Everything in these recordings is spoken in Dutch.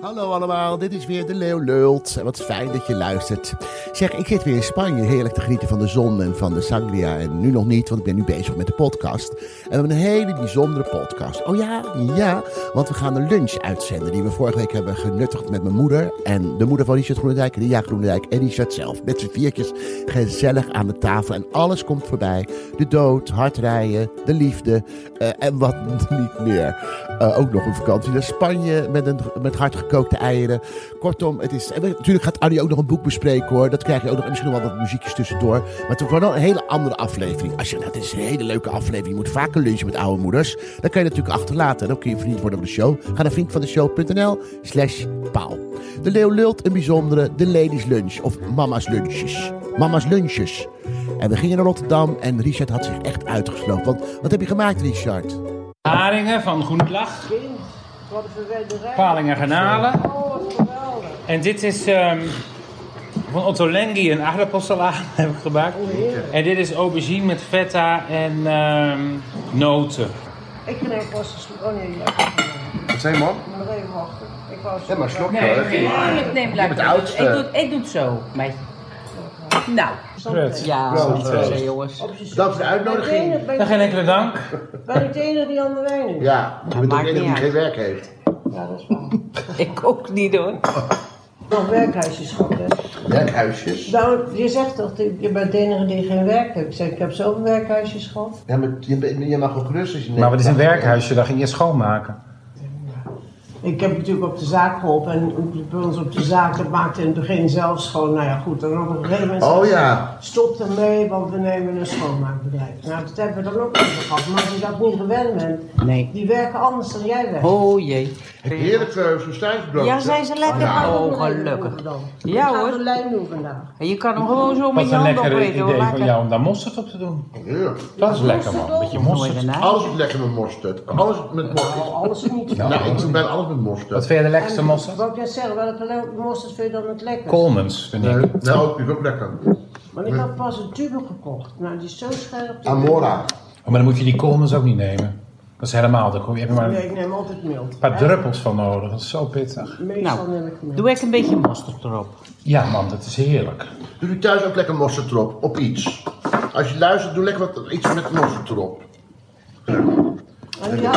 Hallo allemaal, dit is weer de Leeuw Lult. En wat fijn dat je luistert. Zeg, ik zit weer in Spanje heerlijk te genieten van de zon en van de sangria. En nu nog niet, want ik ben nu bezig met de podcast. En we hebben een hele bijzondere podcast. Oh ja, ja, want we gaan een lunch uitzenden die we vorige week hebben genuttigd met mijn moeder. En de moeder van Richard Groenendijk, Ria Groenendijk en Richard zelf. Met z'n viertjes gezellig aan de tafel en alles komt voorbij. De dood, hardrijden, de liefde eh, en wat niet meer. Eh, ook nog een vakantie naar Spanje met, een, met hardgekookte eieren. Kortom, het is, en we- natuurlijk gaat Arnie ook nog een boek bespreken hoor. Dat krijg je ook nog en misschien nog wel wat muziekjes tussendoor. Maar het wordt wel een hele andere aflevering. Als je, dat is een hele leuke aflevering. Je moet vaker lunchen met oude moeders. Dan kan je natuurlijk achterlaten. En dan kun je vriend worden van de show. Ga naar vriendvandeshow.nl slash paal. De Leeuw lult een bijzondere de Ladies Lunch of Mama's Lunches. Mama's Lunches. En we gingen naar Rotterdam en Richard had zich echt uitgesloopt. Want wat heb je gemaakt, Richard? Haringen van Groenblach, Wat een. Palingen garnalen. Oh, wat geweldig. En dit is ehm, van Otto Lengi een aardappelsalade heb ik gemaakt. En dit is aubergine met feta en ehm, noten. Ik even pas een Oh nee, ja. Wat zei je, man? Ik moet nog even wachten. Ik wou Ja, maar slok Nee, neem ik doe het zo, meisje. Nou, Prut. ja, Proost. het, jongens. Dank voor de uitnodiging. Ja, geen enkele dank. Ben ik de enige die aan de wijn is? Ja, je bent de enige die geen werk heeft. Ja, dat is waar. Ik ook niet hoor. Nog werkhuisjes gehad, hè? Werkhuisjes. Nou, je zegt toch, je bent de enige die geen werk heeft. Ik zeg, ik heb zoveel werkhuisjes gehad. Ja, maar je, je mag ook gerust als je Maar wat is een werkhuisje? Daar ging je schoonmaken. Ik heb natuurlijk op de zaak geholpen en bij ons op de zaak, dat maakte in het begin zelf schoon. Nou ja, goed, dan op een gegeven moment Oh ja. stop ermee, want we nemen een schoonmaakbedrijf. Nou, dat hebben we dan ook even gehad. Maar als je dat niet gewend bent, Nee. die werken anders dan jij werkt. Oh jee. Heerlijk uh, zo'n stijfbrood. Ja, zijn ze lekker? Ja, Oh, gelukkig. Ja Ja hoor. de lijn doen vandaag. En je kan hem gewoon zo met Wat je een hand lekker opeten hoor. idee van Lekker. jou om daar mosterd op te doen. Heerlijk. Dat is lekker man, beetje Mooi mosterd. Alles is lekker met mosterd. Alles met mosterd. Oh, alles is niet Nou, ik bijna alles met Wat mosterd. vind je de lekkerste mosterd? Wou ik net zeggen, welke mosterd vind je dan het lekkerst? Coleman's vind Nee, ik. nou, die is ook lekker. Maar ik had pas een tube gekocht. Nou, die is zo scherp. Amora. Oh, maar dan moet je die Coleman's ook niet nemen. Dat is helemaal, daar heb je maar Nee, een ik neem altijd mild. paar druppels van nodig. Dat is zo pittig. Meestal Nou, neem ik mild. Doe ik een beetje mosterd erop. Ja man, dat is heerlijk. Doe je thuis ook lekker mosterd erop, op iets. Als je luistert, doe lekker wat, iets met mosterd erop. En die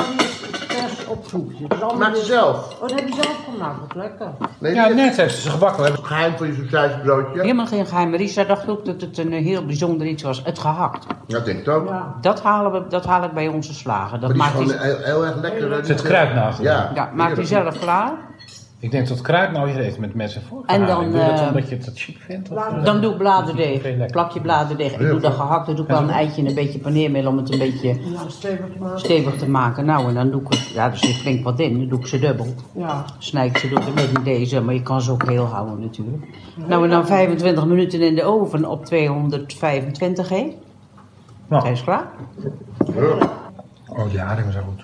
Dus Maak ze weer- zelf. Oh, dat heb je zelf gemaakt. Wat lekker. Nee, Ja, dit net heeft ze ze gebakken. We hebben- is het geheim van je sausijsbroodje. Helemaal geen geheim. Risa dacht ook dat het een heel bijzonder iets was. Het gehakt. Ja, ik denk het ook. Ja. Dat, halen we, dat haal ik bij onze slagen. Dat Maar die is maakt gewoon hij, heel, heel erg lekker. Er zit kruidnagel in. Ja, ja, maakt hij zelf klaar. Ik denk dat kruid nou je eet met mensen voor. En dan, Doe je dat eh, omdat je het dat chic vindt? Of? Dan doe ik bladerdeeg. Heel lekker. Plak je bladerdeeg. Ik doe dat gehakt. Dan doe ik wel een eitje en een beetje paneermeel om het een beetje Ja, stevig maken. stevig te maken. Nou, en dan doe ik het. Ja, er zit flink wat in. Dan doe ik ze dubbel. Ja. Snijd ik ze door met deze, maar je kan ze ook heel houden natuurlijk. Nou, en dan 25 minuten in de oven op 225, hè? Zijn Nou, ze klaar? oh, die haringen zijn goed.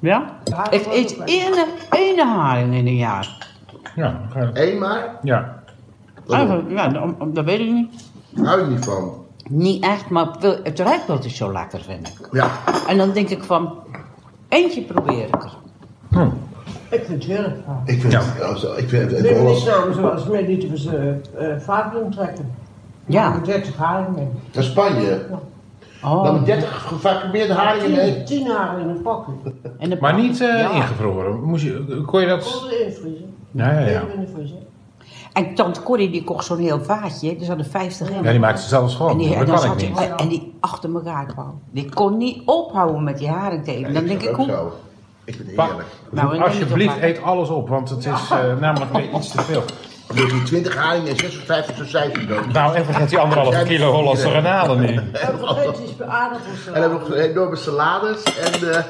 Ja? Ik eet ene, ene haring in een jaar. Ja, je- Eén maar, ja. Eigenlijk, ja, dat, dat weet ik niet. hou je niet van. Niet echt, maar het rijkbrood is zo lekker, vind ik. Ja, En dan denk ik van, eentje probeer ik er. Hm. Ik vind het heerlijk. Ja. ik vind Ja. het, also, ik vind het, Ik het niet Hollands, samen zoals met niet we ze uh, vaak doen trekken. Ja. Ik 30 haringen naar Spanje. Dan Oh, met 30 gevacumeerde haringen mee. 10, 10 haringen in een pakje. en Maar niet eh, Ja. ingevroren. Moest je, kon je dat... Konden invriezen. Ja, ja, ja. Vriezer. En tante Corrie die kocht zo'n heel vaatje, er zaten 50 in. Ja, die maakt ze zelfs En gewoon. die, en, Dat dan kan ik niet. die, en die achter elkaar kwam. Die kon niet ophouden met die haring te eten. Dan denk ik, ook hoe... Ik vind het Pa- heerlijk. Nou, Alsjeblieft, dan eet alles op, want het is eh, namelijk weer iets te veel. Dan doe je 20 haringen en 56 sausijsbrood. Nou, en vergeet die anderhalve kilo Hollandse granalen niet. En vergeet iets bij aardappels. En dan heb ik nog enorme salades en... eh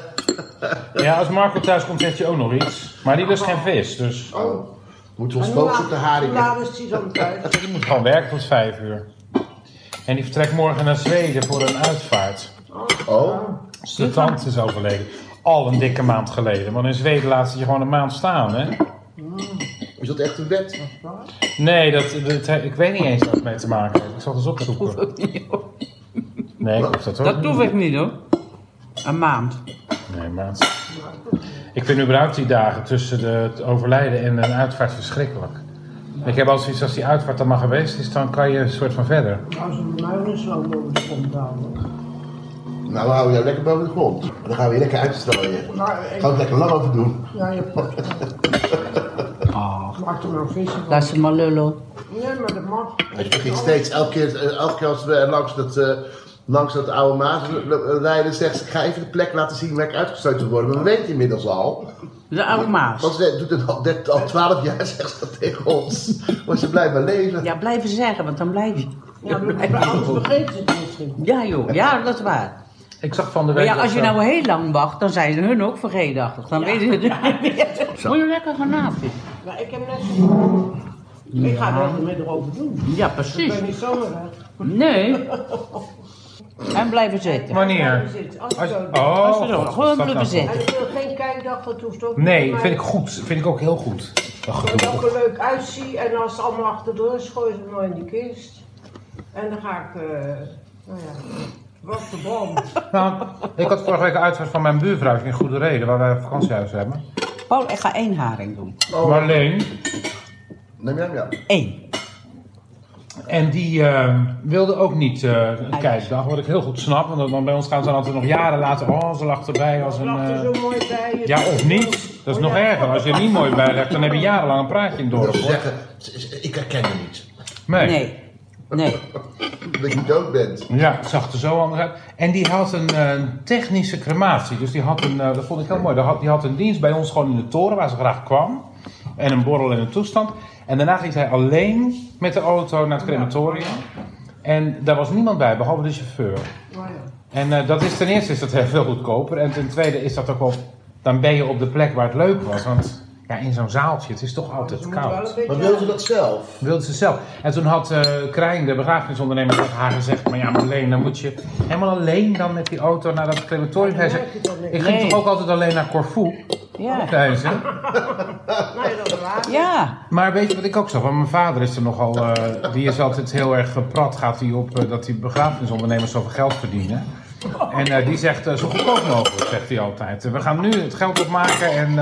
Ja, als Marco thuis komt, zegt hij ook nog iets. Maar die lust geen vis, dus oh, moeten we ons focussen op de haringen. Hoe laat is die dan thuis? die moet gewoon werken tot vijf uur. En die vertrekt morgen naar Zweden voor een uitvaart. Oh, Zijn tante is overleden. Al een dikke maand geleden. Want in Zweden laat ze je gewoon een maand staan, hè? Is dat echt een wet? Nee, dat, dat, ik weet niet eens wat het mee te maken heeft. Ik zal het eens opzoeken. Nee, ik hoef dat ook Dat niet. hoef ik niet hoor. Een maand. Nee, maand. Ik vind überhaupt die dagen tussen de, het overlijden en een uitvaart verschrikkelijk. Ik heb altijd zoiets als die uitvaart dan maar geweest is, dan kan je een soort van verder. Als ook eens lang boven de grond houden. Nou, we houden jou lekker boven de grond. Dan gaan we je lekker uitstrooien. Ik, Gaan we het lekker lang over doen. ja, je pakt Oh, Maak er vissen van. laat ze maar lullen. Nee, maar dat mag. Je begint steeds, elke keer, eh, elke keer als we langs dat, eh, langs dat oude Maas rijden, zegt ze, ik ga even de plek laten zien waar ik uitgestoten word. Maar we weten inmiddels al. De oude Maas. Want ze doet het al, dat- al 12 jaar, zegt ze dat tegen ons. Maar ze blijft maar leven. Ja, blijven zeggen, want dan blijf je. Ja, maar anders vergeten ze het misschien. Ja joh, ja dat is waar. Ik zag van de Maar week... ja, dat als je ze- nou heel lang wacht, dan zijn ze hun ook vergeetachtig. Dan weten ze het niet meer. Moet je lekker gaan. Maar ik heb net zo... Ik ga er even met erover doen. Ja, Ik precies. ben niet zomaar weg. Nee. En blijven zitten. Wanneer? Als Als, ik zo- oh, Als we zo, God, gewoon blijven zitten. En ik wil geen kijkdag, dat hoeft ook niet. Nee, Maar vind ik goed. Vind ik ook heel goed. Dat gedoe. het er leuk uitziet en als het allemaal achter de rug gooi je ze maar in die kist. En dan ga ik, eh nou ja, wat de bom. Nou, ik had vorige week een uitvaart van mijn buurvrouw in Goede Reden, waar wij een vakantiehuis hebben. Paul, ik ga één haring doen. Maar alleen, Neem je hem, ja. Eén. en die eh, wilde ook niet eh, een kijkdag, wat ik heel goed snap. Want dan bij ons gaan ze dan altijd nog jaren later, oh, ze lag erbij als een... lag er eh, zo mooi bij. je- Ja, of niet. Dat is nog erger. Als je er niet mooi bij legt, dan heb je jarenlang een praatje in het dorp. ze hoor. zeggen, ze- ze- ik herken je niet. Nee. Nee. Nee. Dat je dood bent. Ja, het zag er zo anders uit. En die had een eh, technische crematie. Dus die had een, eh, dat vond ik heel mooi. Die had, die had een dienst bij ons gewoon in de toren waar ze graag kwam. En een borrel in een toestand. En daarna ging zij alleen met de auto naar het crematorium. En daar was niemand bij, behalve de chauffeur. Ja. En eh, dat is ten eerste is dat heel veel goedkoper. En ten tweede is dat ook wel... Dan ben je op de plek waar het leuk was. Want ja, in zo'n zaaltje, het is toch altijd koud. Maar wil ze dat zelf? Wilde ze zelf. En toen had eh Krijn, de begrafenisondernemer, tegen haar gezegd: Maar ja, Marleen, dan moet je helemaal alleen dan met die auto naar dat crematorium. Hij zei. Ik ging toch ook altijd alleen naar Corfu? Ja. zei ze. Nee, dat is waar. Ja. Maar weet je wat ik ook zag? Want mijn vader is er nogal. eh, die is altijd heel erg geprat. Gaat hij op eh, dat die begrafenisondernemers zoveel geld verdienen. En eh, die zegt eh, zo goedkoop mogelijk, zegt hij altijd. We gaan nu het geld opmaken en eh,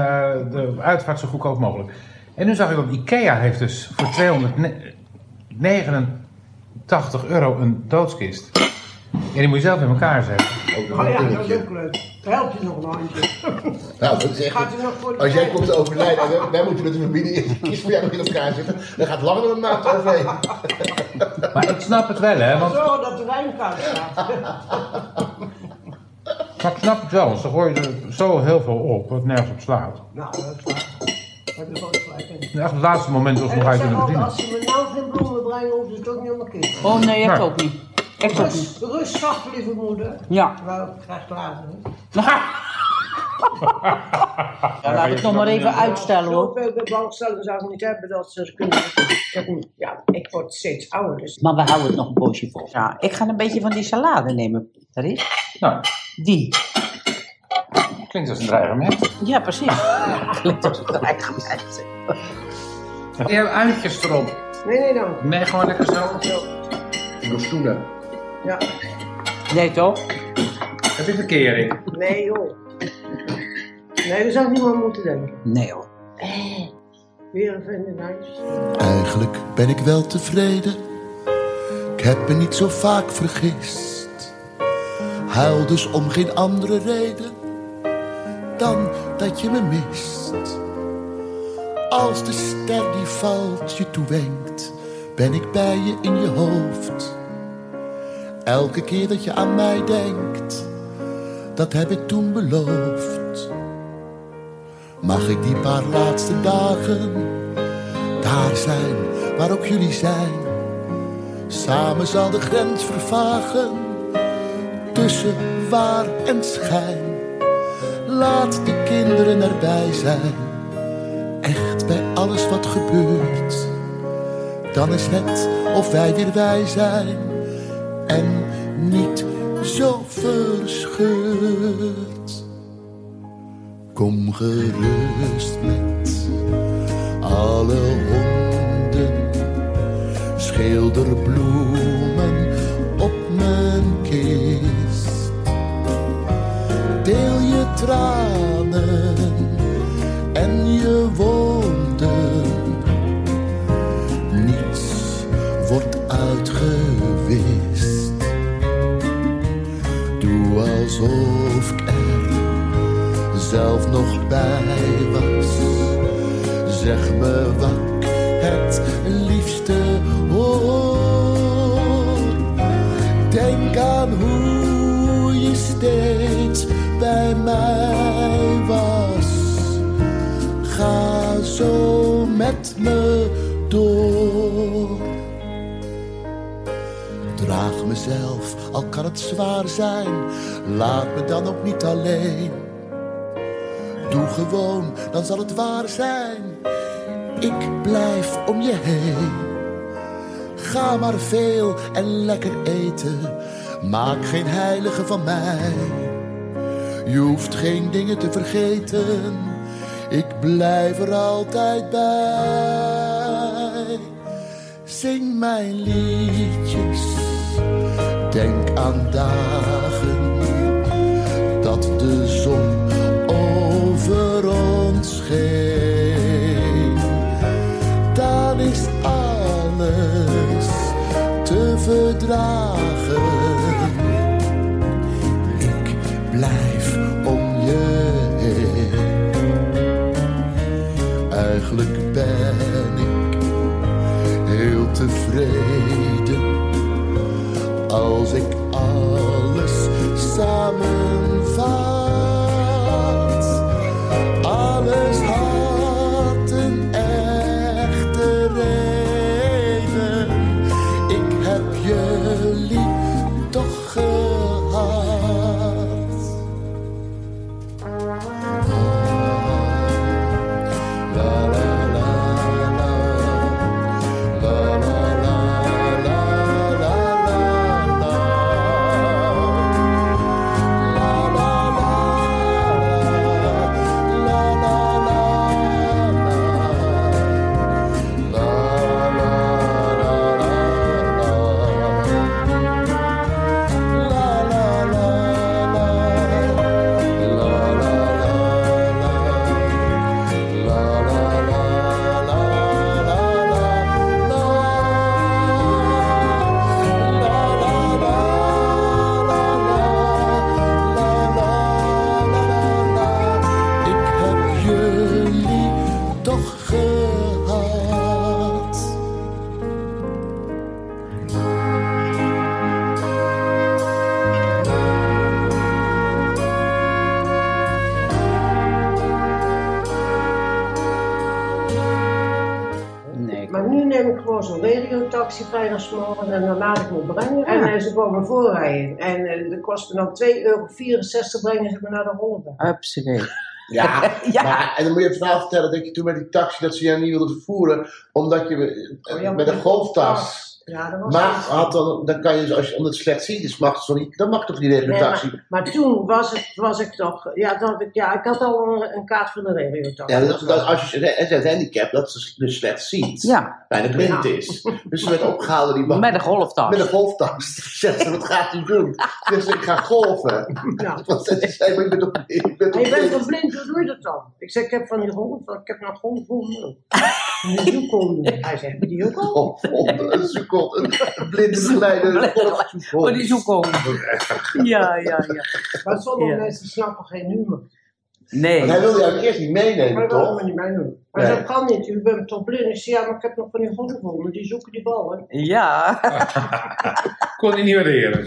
de uitvaart zo goedkoop mogelijk. En nu zag ik dat Ikea heeft dus voor 289 euro een doodskist. En die moet je zelf in elkaar zetten. Ook nog Oh een ja, dat is dingetje. ook leuk. Help je nog een handje. Nou, dat is echt- Gaat u nog voor de Als jij komt te overlijden en wij- wij moeten met de familie in de kist voor jou nog in elkaar zitten, dan gaat het langer dan een maand overheen. Maar ik snap het wel, hè? Want, Zo, dat de wijn koud staat. maar ik snap het wel. want Ze gooien er zo heel veel op, wat nergens op slaat. Nou, dat is waar. Daar heb je gewoon gelijk in. Echt het laatste moment was En nog ik uit zeg kunnen altijd, verdienen. als ze me nou geen bloemen brengen, hoeven ze het ook niet op mijn kind. Oh nee, ik Maar- ook niet. Ik. Rust, rust, schat, lieve moeder. Ja. Wel, ik krijg later. Ja, laat ik nog maar even uitstellen hoor. Zoveel belangstelling zou ik niet hebben dat ze kunnen. Ja, ik word steeds ouder, dus Maar we houden het nog een poosje vol. Ja, ik ga een beetje van die salade nemen, Taris. Nou, Die. klinkt als een dreigement. Ja, precies. Klinkt als een dreigement. Je hebt uitjes erop. Nee, nee, dank. Nee, gewoon lekker zo. Zo, Nog stoelen. Ja. Nee toch? Heb je verkering? Nee, joh. Nee, daar zou niemand moeten denken. Nee hoor. Weer een vriend in huis. Eigenlijk ben ik wel tevreden. Ik heb me niet zo vaak vergist. Huil dus om geen andere reden dan dat je me mist. Als de ster die valt je toewenkt, ben ik bij je in je hoofd. Elke keer dat je aan mij denkt, dat heb ik toen beloofd. Mag ik die paar laatste dagen daar zijn waar ook jullie zijn. Samen zal de grens vervagen tussen waar en schijn. Laat de kinderen erbij zijn, echt bij alles wat gebeurt. Dan is het of wij weer wij zijn en niet zo verscheurd. Kom gerust met alle honden, schilder bloemen op mijn kist. Deel je tranen je wonden. Zelf nog bij was. Zeg me wat ik het liefste hoor. Denk aan hoe je steeds bij mij was. Ga zo met me door. Draag mezelf, al kan het zwaar zijn. Laat me dan ook niet alleen. Gewoon, dan zal het waar zijn. Ik blijf om je heen. Ga maar veel en lekker eten. Maak geen heilige van mij. Je hoeft geen dingen te vergeten. Ik blijf er altijd bij. Zing mijn liedjes. Denk aan dagen dat de zon scheen. Dan is alles te verdragen. Ik blijf om je heen. Eigenlijk ben ik heel tevreden als ik alles samenvat. Regiotaxi vrijdagsmorgen en dan laat ik me brengen. En eh, ze komen voorrijden. En eh, dat kost me dan 2,64 euro brengen ze me naar de Holland. absoluut. Ja, Ja. Maar, en dan moet je het verhaal vertellen dat je toen met die taxi dat ze jou niet wilden vervoeren, omdat je eh, Oh ja, met een golftas. Ja, dat was Maar had dan, dan kan je, dus als je omdat het slecht ziet is, mag het niet, dan mag toch die regio Nee, taxi. Maar toen was, het, was ik toch, ja, dan had ik, ja, ik had al een, een kaart van de regiotaxi. Ja, dat, dat, als je het handicap, dat ze dus slecht ziet, Ja, bijna blind Ja. is. Dus ze werd opgehaald door die man. met een golftas. Met een golftas. Zegt ze, wat gaat u doen? Zegt ze, ik ga golven. Ja. Want ze zei, maar ik ben toch ik ben En toch je bent blind? toch blind, hoe doe je dat dan? Ik zeg, ik heb van die golf, ik heb nog golfhonden. Die zoekhonden. Hij zegt, die ook al? Golfhonden, een seconde, een, een blinde begeleider, een. Oh, die zoekhond. Ja, ja, ja. Maar sommige mensen snappen geen humor. Nee. Want hij wilde jou eerst niet Maar meenemen, dat wil toch? me niet mee doen. Maar Nee. dat kan niet, u bent toch blind? Ik zeg, ja, maar ik heb nog van die die zoeken die ballen. Ja. Kon hij niet waarderen.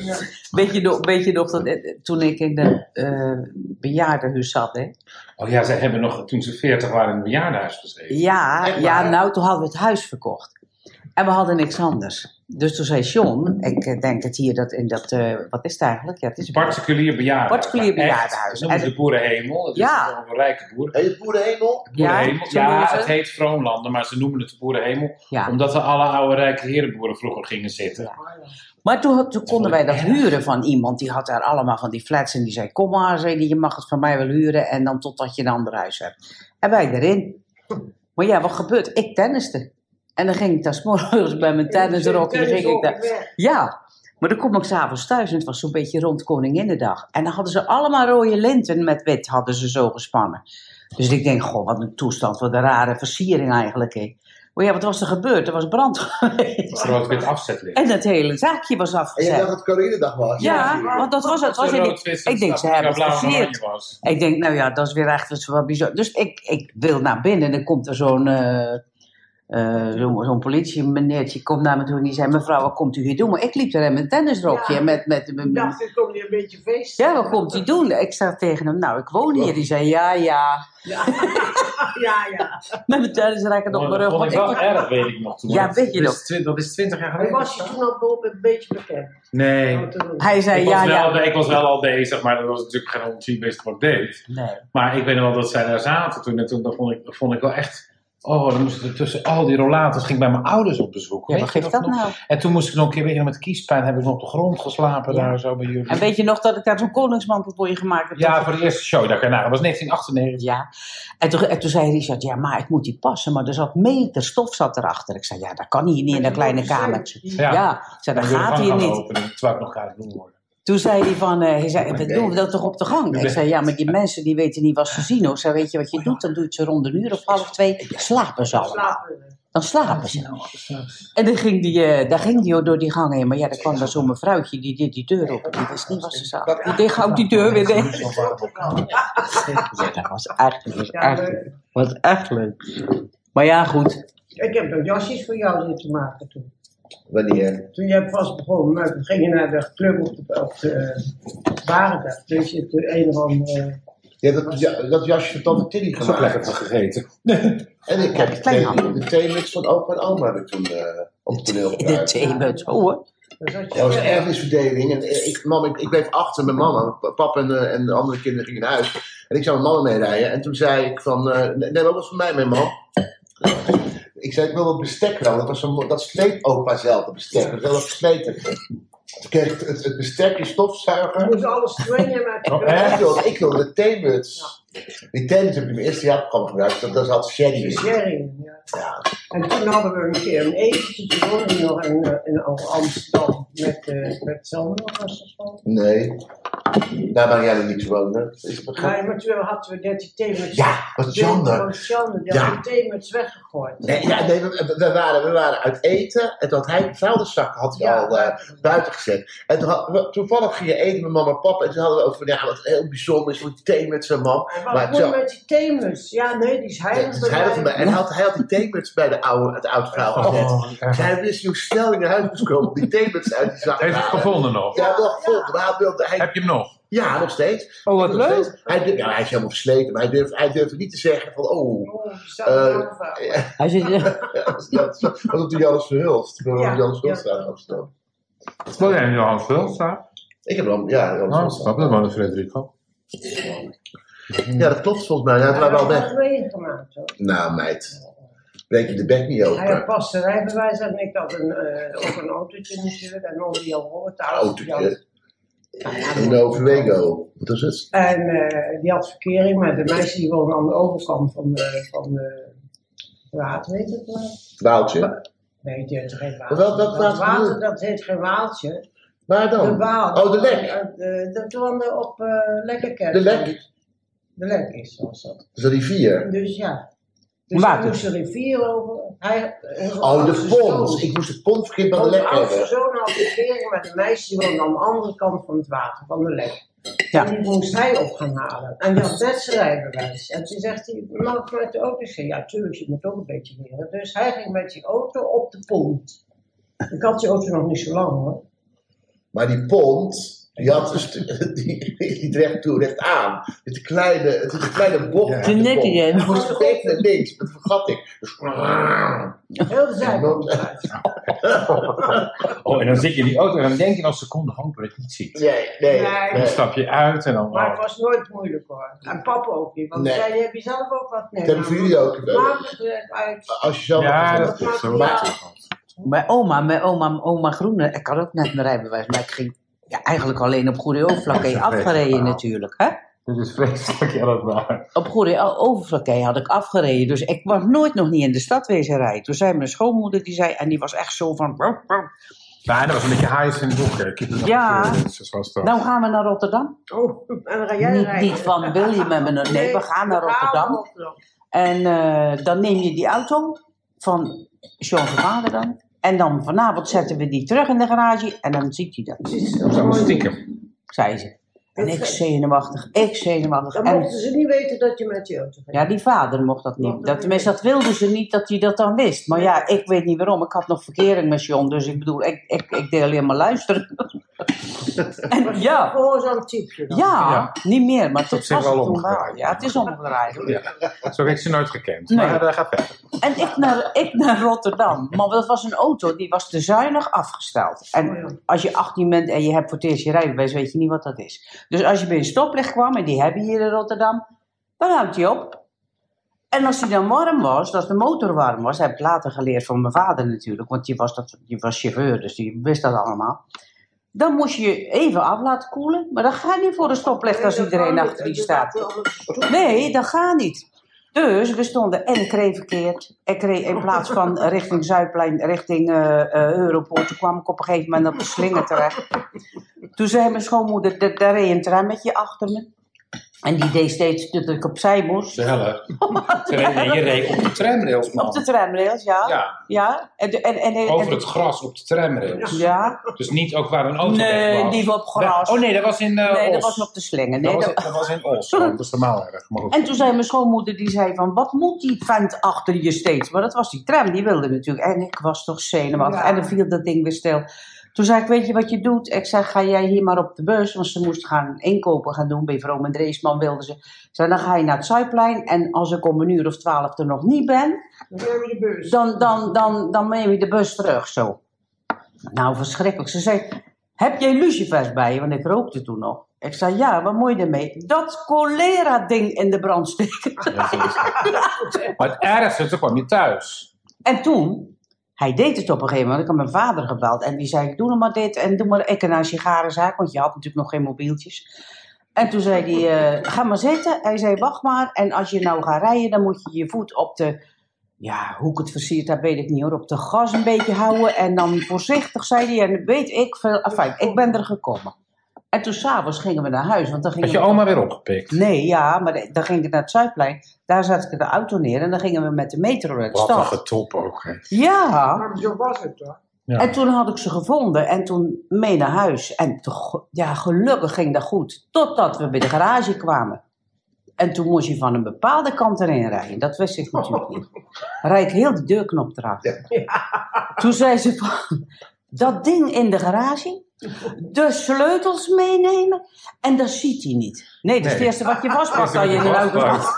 Weet je nog, weet je nog dat eh, toen ik in de eh bejaardenhuis zat, hè? Oh ja, zij hebben nog, toen ze 40 waren, in een bejaardenhuis gezeten. Ja, ja, nou, toen hadden we het huis verkocht. En we hadden niks anders. Dus toen zei John, ik eh, denk het hier dat in dat, eh, wat is het eigenlijk? Ja, het is een Particulier bejaardenhuis. Particulier echt, bejaardenhuis. Dat ze de boerenhemel. Het Ja. is een rijke boer. Hé, boerenhemel? Boerenhemel. noemen Ja, ze het heet Vroonlanden, maar ze noemen het de boerenhemel. Ja. Omdat er alle oude rijke herenboeren vroeger gingen zitten. Ja. Maar toen, toen konden wij dat huren van iemand. Die had daar allemaal van die flats. En die zei, kom maar, zei die, je mag het van mij wel huren. En dan totdat je een ander huis hebt. En wij erin. Maar ja, wat gebeurt? Ik tenniste. En dan ging ik daar 's morgens bij mijn tennisrok. En dan ging ik daar... Ja, maar dan kom ik s'avonds thuis en het was zo'n beetje rond Koninginnedag. En dan hadden ze allemaal rode linten met wit, hadden ze zo gespannen. Dus ik denk, goh, wat een toestand, wat een rare versiering eigenlijk. Hè. Maar ja, wat was er gebeurd? Er was brand geweest. Rood-wit afzetlicht. En het hele zaakje was En je afgezet. dacht dat het Koreanedag was? Ja, want dat was het. Was in ik denk, ze hebben het versierd. was. Ik denk, nou ja, dat is weer echt wat bizar. Dus ik, ik wil naar binnen en dan komt er zo'n eh eh, zo'n politiemeneertje komt naar me toe en die zei, mevrouw, wat komt u hier doen? Maar ik liep er in mijn tennisrokje Ja. met, met, met, Ik dacht, ik kom hier een beetje feest. ja, wat komt u doen? Ik zei tegen hem, nou, ik woon hier. Die zei, ja, ja, Ja, ja. ja. met mijn tennisracket op mijn rug. Dat ik wel ik- erg, weet ik nog toen. Ja, weet je dat nog. Is dat is twintig jaar Maar geleden. was je toen al een beetje bekend? Nee. Hij zei, Ik ja, was, wel, ja. ik was wel al bezig, maar dat was natuurlijk geen wist wat ik deed. Nee. Maar ik weet nog wel dat zij daar zaten toen. En toen dat vond, ik, dat vond ik wel echt. Oh, dan moest er tussen al die rollators. ging ik bij mijn ouders op bezoek. Ja, Weet wat geeft dat nog? nou? En toen moest ik nog een keer, weet je, nog, met kiespijn heb ik nog op de grond geslapen Ja. daar zo bij jullie. En weet je nog dat ik daar zo'n koningsmantel voor je gemaakt heb? ja, voor de eerste show. Dat, nou, dat was 1998. Ja. En toen, en toen zei Richard, ja, maar ik moet die passen. Maar er zat meter stof zat erachter. Ik zei, ja, dat kan hier niet in dat kleine kamertje. Ja. Ja, ik zei, dat gaat hier niet. Openen, terwijl ik nog ga doen worden. Toen zei hij van, eh, hij zei, we doen we dat toch op de gang? Ik zei, ja, maar die mensen die weten niet wat ze zien. Hoor. Ik zei, weet je wat je doet? Dan doe je het zo rond een uur of half twee. Slapen ze allemaal. Slapen. Dan slapen ze. En dan ging die, eh, daar ging die door die gang heen. Maar ja, dan kwam daar zo'n mevrouwtje, die deed die deur open. Die wist niet wat ze zag. Die deed gauw die deur weer dicht. Ja, dat was echt, dat was echt, leuk. was echt leuk. Maar ja, goed. Ik heb nog jasjes voor jou zitten maken toen. Wanneer? Toen jij pas begon, maar toen ging je naar de club op de, op de Warendag. Dus je de een of andere... Ja, dat, ja, dat jasje van Tante Tilly Dat is ook lekker gemaakt. van gegeten. En ik heb de, de theemix van opa en oma heb ik toen eh, op het toneel De gebruikt. theemuts, oh hoor. Dat was een erfenisverdeling. En ik, mam, ik, ik bleef achter met mama. Papa en, eh, en de andere kinderen gingen naar huis. En ik zou met mama meerijden. En toen zei ik van, eh, neem wat van mij mee, mam. Ik zei, ik wil dat bestek wel. Dat, was zo'n- dat sleet opa zelf, dat bestek. Dat was wel versleten. Toen kreeg het, het bestek, stofzuiger. moest alles twee uit de Oh, echt? Ik wilde de theemuts. Die theemuts heb ik in mijn eerste jaarprogramma gebruikt. Dat, dat zat sherry in. sherry, ja. Ja. En toen hadden we een keer een etentje. Toen je nog in, eh, in Amsterdam met, eh met Sander. Was dat? Nee. Daar waar jij niet woonde. Is het Nee, maar toen hadden we net die theemuts. Ja, wat Jander. Van Jander, die Ja. had die theemuts weggegooid. Nee, ja, nee we, we waren, we waren uit eten en toen had hij vuilniszak had hij al eh, buiten gezet. En toen had, we- toevallig ging je eten met mama en papa en toen hadden we over ja, wat heel bijzonder is met die thee met zijn mam. Maar zo- met die theemuts? Ja, nee, die is Ja, heilig. het is heilig voor mij. En hij had, hij had die theemuts bij de oude, het oude vrouw gezet. Oh, Dus hij wist hoe snel hij naar huis moest komen om die theemuts uit die zak Heeft het halen. gevonden nog? Ja, wel gevonden. Hij wilde, hij, Heb je hem nog? ja, nog steeds. Oh, wat Nog leuk. steeds. Hij, durf- ja, hij is helemaal versleten, maar hij durfde, hij durfde niet te zeggen van, oh, Oh, vrouw. Hij zit, Ja, dat was op de Jannes Verhulst. Ik ben Ja, op Jannes ja. Verhulst in Amsterdam. Woon jij in Johannes Vulsta? Ik heb dan, ja, Jannes Oh, Verhulst. snap je, dat woonde Frederico. Ja, dat klopt volgens mij. Ja, Hij het waren wel weg. meegemaakt hoor. Nou, meid. Breek je de bek niet Hij had open. pas een rijbewijs en ik had een, eh, ook een autootje natuurlijk. En onder die al hoort. Autootje. Een Overwego. Wat is het? En eh, die had verkering met de meisje die woonde aan de overkant van de, van de water, weet het wel? Waaltje. Nee, die heet geen Maar wel- welk dat, water dat heet geen waaltje. Waar De dan? waal. Oh, de lek. Eh, De, dat woonde op uh, Lekkerkerk. De lek. De lek is zoals dat. Dat een rivier. Dus ja. Dus Water. hij moest de rivier over. Hij, onze Oh, de pont. zoon- Ik moest de pont verkeerd bij de lek hebben. zoon had verkering met een meisje die woonde aan de andere kant van het water, van de lek. Ja. En die moest hij op gaan halen. En die had net zijn rijbewijs. En toen zegt hij, mag ik met de auto? Ik zei, ja tuurlijk, je moet ook een beetje leren. Dus hij ging met die auto op de pont. Ik had die auto nog niet zo lang hoor. Maar die pont, die had dus, die, die recht toe, recht aan. Het is een kleine, het is een kleine bocht. Ja. De nette pont. jij. Je moest rechts en links, met een vergatting. Dus, Heel de. Oh, en dan zit je in die auto en dan denk je nog seconde hopen dat je het ziet. nee, nee. Nee. Dan stap je uit en dan... Maar oh. het was nooit moeilijk hoor. En papa ook niet. Want Nee. zei, heb je zelf ook wat? Nee, Dat hebben jullie ook. Het uit. Als je zelf Ja, dat dat maakt is zo. niet Maar- Mijn oma, mijn oma, oma Groene, ik had ook net mijn rijbewijs, maar ik ging ja, eigenlijk alleen op Goede Dat een afgereden natuurlijk. Hè? Dit is vreselijk, ja dat waar. Op Goede Overflakkee had ik afgereden, dus ik was nooit nog niet in de stad wezen rijden. Toen zei mijn schoonmoeder, die zei, en die was echt zo van... Nee, dat was een beetje haais in het boek. Ja. dat. Dan gaan we naar Rotterdam. Oh, en dan ga jij Niet, rijden. niet van wil je met me naar... Nee, we gaan naar Rotterdam. Rotterdam. En eh, dan neem je die auto van Sean van Vader dan. En dan vanavond zetten we die terug in de garage en dan ziet hij dat, Dat allemaal stiekem. zei ze. En ik zenuwachtig, ik zenuwachtig. Dan En mochten ze niet weten dat je met je auto gaat. ja, die vader mocht dat niet. Dat, tenminste, dat wilden ze niet dat hij dat dan wist. Maar ja, ik weet niet waarom. Ik had nog verkering met John, dus ik bedoel, ik, ik, ik deed alleen maar luisteren. en ja, Gehoorzaam typeje dan. ja, Ja. niet meer, maar was wel toen wel. Ja, het is omgedraaid. Ja. Zo heb ik ze nooit gekend. Nee. Maar uh, ga verder. En ik naar, ik naar Rotterdam. Maar dat was een auto, die was te zuinig afgesteld. Oh, En ja. als je 18 bent en je hebt voor het eerst je rijbewijs, weet je niet wat dat is. Dus als je bij een stoplicht kwam, en die hebben hier in Rotterdam, dan houdt hij op. En als hij dan warm was, als de motor warm was, heb ik later geleerd van mijn vader natuurlijk, want die was, dat, die was chauffeur, dus die wist dat allemaal. Dan moest je even af laten koelen, maar dat gaat niet voor een stoplicht als iedereen achter die staat. Nee, dat gaat niet. Dus we stonden en ik reed verkeerd. Ik reed in plaats van richting Zuidplein, richting eh, Europoort. Toen kwam ik op een gegeven moment op de slinger terecht. Toen zei mijn schoonmoeder, "Da- daar reed een trammetje achter me. En die deed steeds dat ik opzij moest. Zellig. Je reed op de tramrails, man. Op de tramrails, ja. Ja, Ja. En, de- en, en, en, over het gras op de tramrails. Ja. Dus niet ook waar een auto weg Nee, was. die op gras. Oh nee, dat was in eh Nee, dat was op de slinger. dat, Nee, was, dat- dat was in Os. Dat is normaal erg. Maar goed. En toen zei mijn schoonmoeder, die zei van, wat moet die vent achter je steeds? Maar dat was die tram, die wilde natuurlijk. En ik was toch zenuwachtig. Ja. En dan viel dat ding weer stil. Toen zei ik, weet je wat je doet? Ik zei, ga jij hier maar op de bus? Want ze moest gaan inkopen gaan doen bij Vroom en Dreesman, wilden ze. Ik zei, dan ga je naar het Zuidplein. En als ik om een uur of twaalf er nog niet ben, Dan neem je de bus. dan, dan, dan, dan neem je de bus terug, zo. Nou, verschrikkelijk. Ze zei, heb jij lucifers bij je? Want ik rookte toen nog. Ik zei, ja, wat moet je ermee? Dat cholera-ding in de brand steken. Ja. Maar het ergste, toen kwam je thuis. En toen, hij deed het op een gegeven moment. Ik had mijn vader gebeld en die zei: Doe nou maar dit en doe maar ik een sigarenzaak, want je had natuurlijk nog geen mobieltjes. En toen zei hij: eh, Ga maar zitten. Hij zei: Wacht maar. En als je nou gaat rijden, dan moet je je voet op de. Ja, hoe ik het versierd heb, weet ik niet hoor. Op de gas een beetje houden. En dan voorzichtig, zei hij. En weet ik veel. Enfin, ik ben er gekomen. En toen s'avonds gingen we naar huis. Want dan gingen Had je oma weer opgepikt? Nee, ja, maar dan ging ik naar het Zuidplein. Daar zette ik de auto neer. En dan gingen we met de metro naar de Wat een stad. getop ook. hè. Ja. Maar zo was het hoor. Ja. En toen had ik ze gevonden en toen mee naar huis. En toch, ja, gelukkig ging dat goed. Totdat we bij de garage kwamen. En toen moest je van een bepaalde kant erin rijden. Dat wist ik natuurlijk niet. Rijd ik heel de deurknop eraf. Toen zei ze van, dat ding in de garage, de sleutels meenemen en dat ziet hij niet. Nee, dat is het eerste wat je vastpakt Eerste als je in een staat.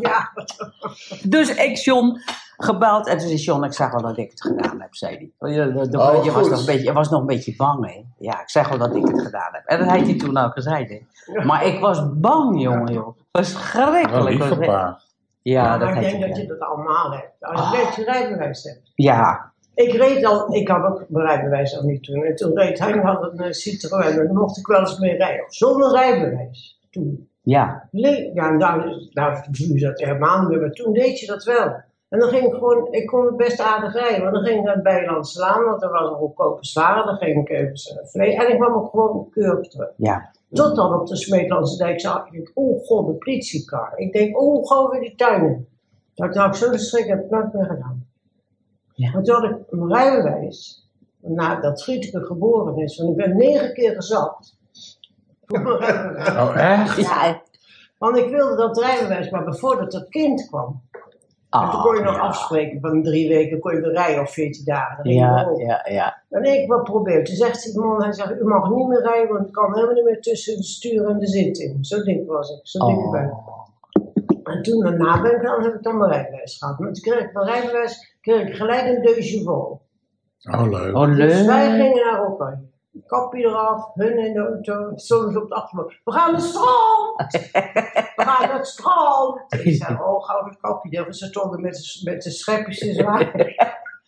Ja, Dus ik John gebeld en toen zei John, ik zeg wel dat ik het gedaan heb, zei hij. Oh, Je, Oh, was nog een beetje, je was nog een beetje bang, hè? Ja, ik zeg wel dat ik het gedaan heb. En dat heeft hij toen ook gezegd, hè? Maar ik was bang, jongen, joh. Wel Verschrikkelijk. pa. Ja, maar dat ik denk dat je dat allemaal hebt. Als je net je rijbewijs hebt. Ja, Ik reed al, ik had ook mijn rijbewijs al niet toen. En toen reed hij had een Citroën en daar mocht ik wel eens mee rijden. Zonder rijbewijs. Toen. ja. Le- Ja, nou, nu zat helemaal niet meer, maar toen deed je dat wel. En dan ging ik gewoon, ik kon het best aardig rijden, want dan ging ik naar het Bijlandse Laan, want er was een goedkope zware, dan ging ik even vlees. En ik kwam ook gewoon keurig terug. Ja. Tot dan op de Smeetlandse dijk zag ik, oh god, de politiekar. Ik denk, oh, gewoon weer die tuinen. Dat had ik zo'n schrik, heb ik nooit meer gedaan. Ja. Maar toen had ik mijn rijbewijs, nadat Schieteke geboren is, want ik ben negen keer gezakt. Voor mijn rijbewijs. Oh, echt? Ja. Want ik wilde dat rijbewijs, maar voordat dat kind kwam. en toen kon je nog ja. afspreken van drie weken, kon je weer rijden of veertien dagen. Ja, ja, ja. En ik wat probeer. Toen zegt die man, hij zegt, u mag niet meer rijden, want ik kan helemaal niet meer tussen het stuur en de zit in. Zo dik was ik, zo dik ben ik. Oh. En toen daarna ben ik dan, heb ik dan mijn rijbewijs gehad. Maar toen kreeg ik mijn rijbewijs, gelijk een déjà vu. Oh, leuk. Oh, Dus wij gingen naar Oranje. Kapje eraf, hun in de auto, soms op de achterbank. We gaan naar het strand! We gaan naar het strand! Ik zei, oh, gauw het kapje. Ze stonden met, met de schepjes te zwaaien.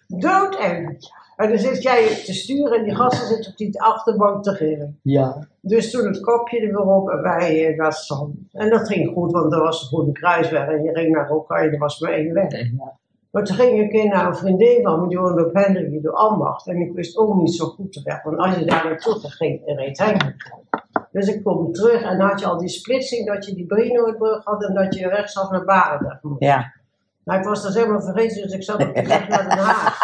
Doodeng. En dan zit jij te sturen en die gasten zitten op die achterbank te gillen. Ja. Dus toen het kopje er weer op en wij eh, naar het strand. En dat ging goed, want er was een goede kruisweg en je ging naar Oranje, er was maar één weg. Maar toen ging ik een keer naar een vriendin van me, die woonde op Hendrik door Ambacht. En ik wist ook niet zo goed de weg, want als je daar naartoe ging, dan reed hij niet. Dus ik kom terug en dan had je al die splitsing dat je die Brinoordbrug had en dat je rechtsaf naar Barendrecht moest. Ja. Nou, ik was dat helemaal vergeten, dus ik zat op de weg naar Den Haag.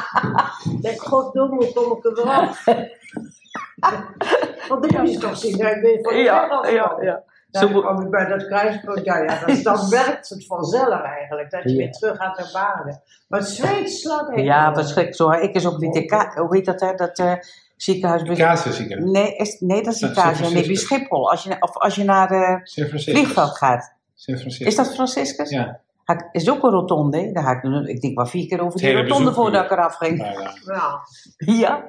Ik denk, goddomme, kom ik er weer af. Want moet je toch zien, ja, ik ben van de ja. Ja, Zo dan kwam ik bij dat kruispunt, ja, ja dan, dan werkt het vanzelf eigenlijk, dat je Ja. weer terug gaat naar Baarden. Maar het zweet slaat echt Ja, wel. verschrikkelijk zo. Ik is ook niet de ka- hoe heet dat, hè? Dat eh, ziekenhuis. Kaasenziekenhuis. Nee, is, nee, dat is Kaasje. Nee, bij. Schiphol. Als je, of als je naar de Francisco. vliegveld gaat. San Francisco. Is dat Franciscus? Ja. Had- Is ook een rotonde. Daar ga ik, nu- ik denk wel vier keer over Het die rotonde bezoek voordat ik eraf ging. Ja. Ja. Ja.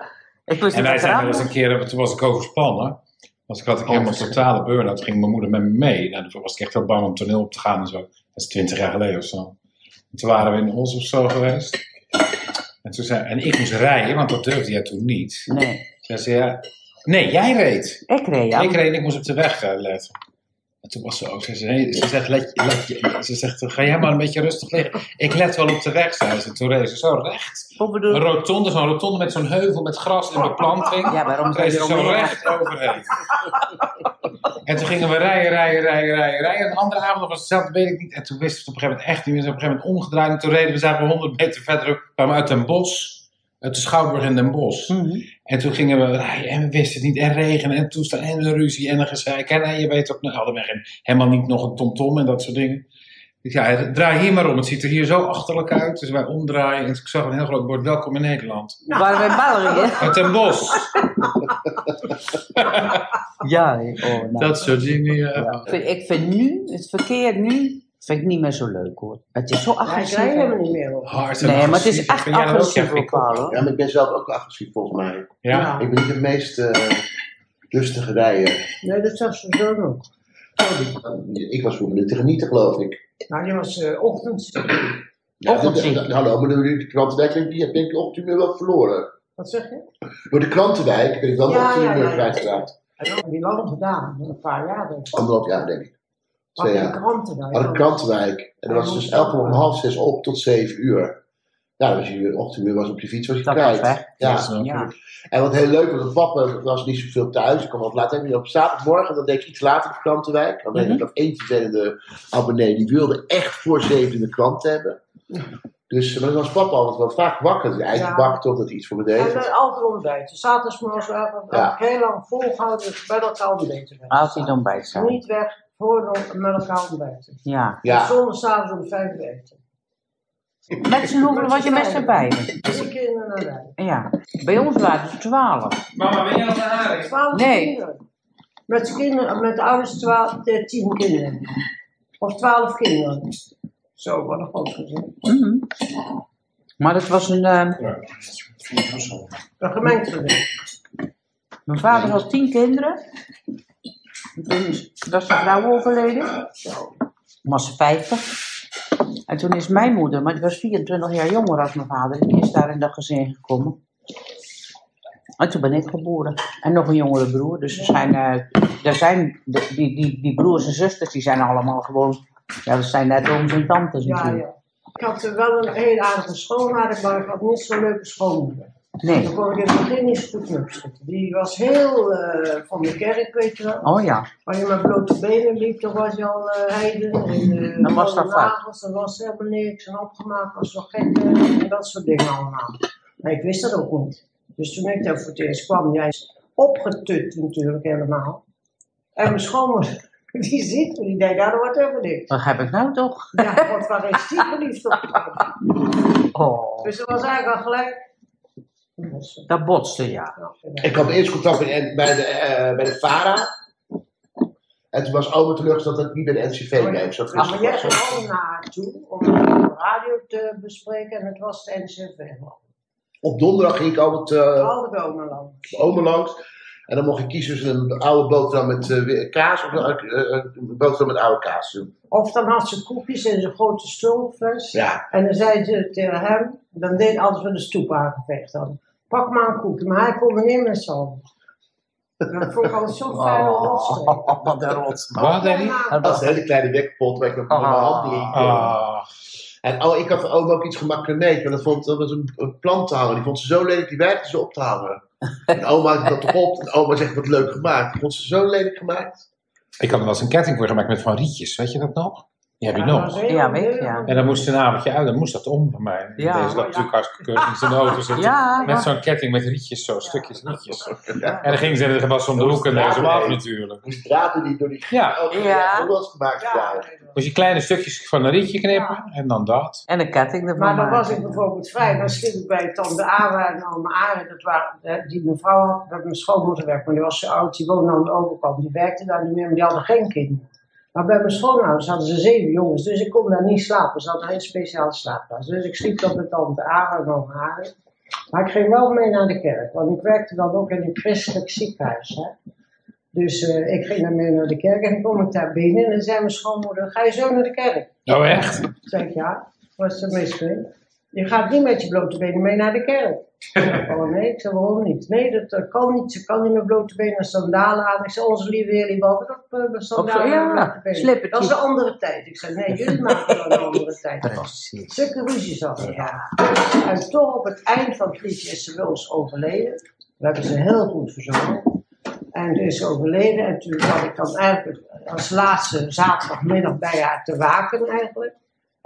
Ik wist En wij dat zijn wel eens een keer, toen was ik overspannen. Was ik had ik helemaal totale burn-out. ging mijn moeder met me mee. Nou, toen was ik echt wel bang om toneel op te gaan en zo. Dat is twintig jaar geleden of zo. En toen waren we in Os of zo geweest. En, toen zei, en ik moest rijden, want dat durfde jij toen niet. Nee. Toen zei ze, ja, nee, jij reed. Ik reed, ja. Ik reed en ik moest op de weg eh, letten. En toen was ze ook, ze, zei, ze zegt, let, let, ze zegt, ga jij maar een beetje rustig liggen. Ik let wel op de weg, zei ze. Toen reed ze zo recht. Een rotonde, zo'n rotonde met zo'n heuvel met gras en beplanting. Ja, waarom reed ze zo recht overheen. En toen gingen we rijden, rijden, rijden, rijden, rijden. En de andere avond was hetzelfde, weet ik niet. En toen wisten we het op een gegeven moment echt niet meer. Ze op een gegeven moment omgedraaid. En toen reden we, zaten we 100 meter verder, kwamen we uit Den Bosch. Uit de Schouwburg in Den Bosch. Mhm. En toen gingen we rijden en we wisten het niet. En regen en toestand en een ruzie en een gezeik. En eh, je weet ook, nou, hadden we geen, helemaal niet nog een tomtom en dat soort dingen. Ik ja, draai hier maar om. Het ziet er hier zo achterlijk uit. Dus wij omdraaien. En ik zag een heel groot bord, welkom in Nederland. Waren we in België? Uit Den Bosch. Ja. Oh, nou. Dat soort dingen, ja. Ik vind, ik vind nu, het verkeer nu, vind ik niet meer zo leuk hoor. Het is zo Ja, ik agressief. helemaal niet meer. Hard en Nee, maar het is agressief. echt ook, agressief hoor. Ja, maar ik ben zelf ook agressief volgens mij. Ja? Ik ben niet de meest eh, rustige rijder. Nee, dat zag ze zo nog. Ik was vroeger niet te genieten, geloof ik. Nou, die was eh ochtends. Ja, Ochtendziek. de- de- Hallo, maar de, de krantenwijk ik, denk ik ochtend weer wel verloren. Wat zeg je? Door de krantenwijk ben ik wel ja, ja, ja. kwijtgeraakt. En dat heb je lang gedaan, een paar jaar denk ik. Anderhalf jaar, denk ik. Had. Had ik krantenwijk. En dat was dus elke om half zes op tot zeven uur. Ja, dan was je weer ochtend weer was op je fiets, was je Dat kwijt. Ja. ik. Ja. En wat heel leuk was, dat papa was niet zoveel thuis. Ik kwam wat laat hebben. Op zaterdagmorgen, dan deed ik iets later de krantenwijk. Dan deed ik Mhm. nog één vervelende abonnee. Die wilde echt voor zeven de krant hebben. Dus maar dan was papa altijd wel vaak wakker. Dus hij Ja. bakt tot dat hij iets voor me En deed. uh, altijd ontbijten. Zaterdagmorgen heb Ja. ik heel lang volgehouden dus bij elkaar ontbijten. Altijd ontbijt zijn. Niet weg, voor met elkaar ontbijten. Ja. Ja, Zonder s'avonds om vijf uur eten. Met z'n hoeveel was je met z'n vijven? Drie kinderen naar wij. Ja. Bij ons waren het twaalf. Mama, ben je al naar Haring? Twaalf Nee. kinderen. Met, kinderen, met de ouders twaalf, eh, tien kinderen. Of twaalf kinderen. Zo, wat een groot gezin. Mhm. Maar het was een... eh, Een gemengd gezin. mijn vader had tien kinderen. En Toen is, was zijn vrouw overleden. Toen was ze vijftig. En toen is mijn moeder, maar die was 24 jaar jonger dan mijn vader, die is daar in dat gezin gekomen. En toen ben ik geboren. En nog een jongere broer. Dus er zijn, eh, er zijn de- die, die, die broers en zusters, die zijn allemaal gewoon, ja, dat zijn net ooms en tantes Ja, natuurlijk. ja. Ik had wel een heel aardige schoonvader, maar ik had niet zo'n leuke schoonmoeder. Nee. Dan ik in het begin opschieten. Die was heel eh, van de kerk, weet je wel. Oh ja. Als je met blote benen liep, dan was je al eh heiden. En, eh, Dan was dat nagels, dan was er helemaal niks. En opgemaakt was nog gek. En dat soort dingen allemaal. Maar ik wist dat ook niet. Dus toen ik daar voor het eerst kwam, jij is opgetut natuurlijk helemaal. En mijn schoonmoeder, die ziet me, die denkt, dat wordt helemaal niks. Wat heb ik nou toch? Ja, wat waar is die verliefd op? Oh. Dus dat was eigenlijk al gelijk. Dat botste, ja. eh, ik had eerst contact bij, bij de, eh, bij de VARA. En toen was oma teleurgesteld dat ik niet bij de NCV bleef. Zo Ja, maar jij ging ook naar haar toe om de radio te bespreken en het was de NCV. Op donderdag ging ik altijd uh, Al lang. oma langs. En dan mocht ik kiezen tussen een oude boterham met eh, kaas of een, eh, een boterham met oude kaas. Of dan had ze koekjes in zo'n grote stulfles. Ja, En dan zei ze tegen hem, dan deed alles van de stoep aangeveegd dan. Pak maar een koekje, maar hij kon er niet met z'n handen. Dat vond ik altijd zo fijn rotstreek. Oh, wat een. Wat? Dat dat was is een hele kleine wekpot waar ik met mijn Ah. hand in. Ah, En oh, ik had voor oma ook iets gemakkelijk. Maar dat, vond, dat was een, een plantenhanger. Die vond ze zo lelijk, die werkte ze op te hangen. En oma had dat erop. En oma zegt, wat leuk gemaakt. Die vond ze zo lelijk gemaakt. Ik had er wel eens een ketting voor gemaakt met van rietjes, weet je dat nog? Die heb je nog. Ja, heel- ja. En dan moest een avondje uit, dan moest dat om van mij. Ja. Deze dat natuurlijk hartstikke keurig in zijn auto zitten. Ja, Met zo'n ketting met rietjes, zo, stukjes rietjes. Ja. En dan gingen ze en er was om de hoek en daar zo af natuurlijk. Moest draad door die, door die Ja, Ja. Ook wel eens gemaakt. Ja, Ja. moest je kleine stukjes van een rietje knippen en dan dat. En een ketting ervan Maar dan was ik bijvoorbeeld vrij, dan sliep ik bij tante Ara en oma Ara, dat waren, eh, die mevrouw had, dat mijn schoonmoeder werkte, maar die was zo oud, die woonde aan de overkant, die werkte daar niet meer, maar die hadden geen kinderen. Maar bij mijn schoonouders hadden ze zeven jongens, dus ik kon daar niet slapen, ze hadden geen speciale slaapplaats. Dus ik sliep dan met tante Ara en oma Ara. Maar ik ging wel mee naar de kerk, want ik werkte dan ook in een christelijk ziekenhuis. Hè? Dus eh, ik ging dan mee naar de kerk en dan kom ik daar binnen en dan zei mijn schoonmoeder, ga je zo naar de kerk? Oh echt? Zeg ik, ja, wat is er mis mee? Je gaat niet met je blote benen mee naar de kerk. Oh nee, ik zeg, waarom niet? Nee, dat kan niet. Ze kan niet met blote benen en sandalen aan. Ik zeg, onze lieve heer, die op uh, sandalen ja, blote benen. Dat is een andere tijd. Ik zeg, nee, jullie maken dan een andere tijd. Precies. Zulke ruzies hadden, ja. En toch op het eind van het liedje is ze bij ons overleden. We hebben ze heel goed verzorgd. En ze is overleden. En toen zat ik dan eigenlijk als laatste zaterdagmiddag bij haar te waken eigenlijk.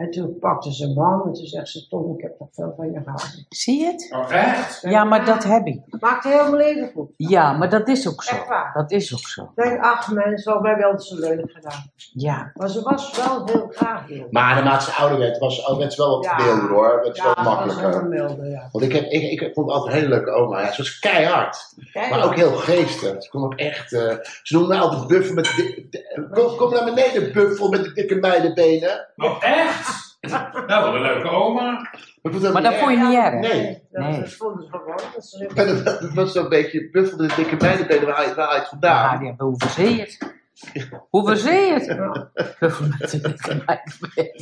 En toen pakte ze man en toen zegt ze, Tom, ik heb nog veel van je gehouden. Zie je het? Oh echt? Ja, maar dat heb ik. Maakte heel mijn leven goed. Ja, maar dat is ook zo. Echt waar. Dat is ook zo. Ik denk, ach mensen, wat wij wel zo lelijk gedaan. Ja. Maar ze was wel heel graag heel. Maar naarmate ze ouder werd, was, ze wel wat Ja. milder hoor. Werd ze Ja, wel dat was makkelijker. wel milder, ja. Want ik, heb, ik, ik vond het altijd een hele leuke oma. Ja, ze was keihard. Maar ook heel geestig. Ze kon ook echt. eh, ze noemde mij altijd buffel met. de di- de- kom, kom naar beneden, buffel met de dikke meidenbenen. Oh echt? Nou, wat een leuke oma. Maar, dat dat vond je niet erg? Nee. Dat Nee. is vonden ze gewoon. Dat dat, dat was zo'n beetje buffel met de dikke. Waar haal je waar je het Ja, vandaan? die hebben hoeveel zie je het? Zie je het?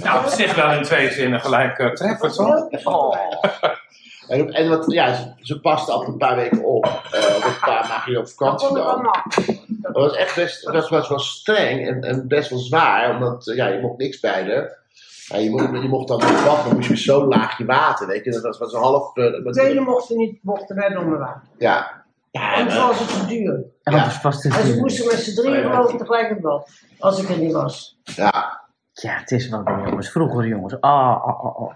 Nou, op zich wel in twee zinnen gelijk uh, treffen, toch? Oh. En, en wat, ja, ze, ze paste altijd een paar weken op. eh op een paar maanden op Dat vakantie. Dat was echt best, dat was wel streng en, en best wel zwaar, omdat eh, ja, je mocht niks bij haar. Ja, je, mocht, je mocht dan niet wachten, dan moest je zo'n laagje water, weet je. Dat was, was een half... Tweede mochten niet, mochten net onder water. ja. Ja, en, eh, was het te duur. Dat is vast te En ze moesten met z'n drieën geloof ik tegelijk op bad. Als ik er niet was. ja, Ja, het is wel de jongens. Vroeger jongens. Ah, ah, ah, ah.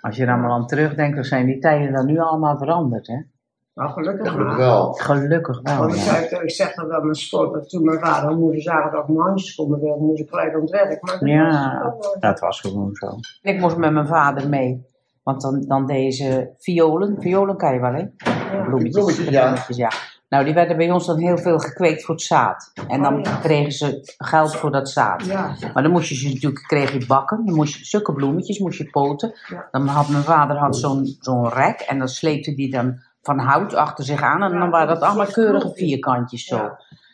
Als je er allemaal aan terugdenkt, dan zijn die tijden dan nu allemaal veranderd, hè? Nou, gelukkig wel. Gelukkig wel, Want ik, ja. zei, ik zeg dat wel mijn sport. Dat toen mijn vader en moeder zagen dat ik mijn handjes konden willen, moest ik gelijk aan het werk. Maar Ja. was Dat was gewoon zo. Ik moest met mijn vader mee. Want dan, dan deze violen. Violen kan je wel, hè? ja. Bloemetjes. ja. bloemetjes, ja. Nou, die werden bij ons dan heel veel gekweekt voor het zaad. En dan Oh, ja. kregen ze geld voor dat zaad. Ja, Maar dan moest je ze natuurlijk, kreeg je bakken. Dan moest je zulke bloemetjes, moest je poten. Ja. Dan had mijn vader had zo'n zo'n rek. En dan sleepte die dan van hout achter zich aan. En dan waren dat allemaal keurige vierkantjes zo.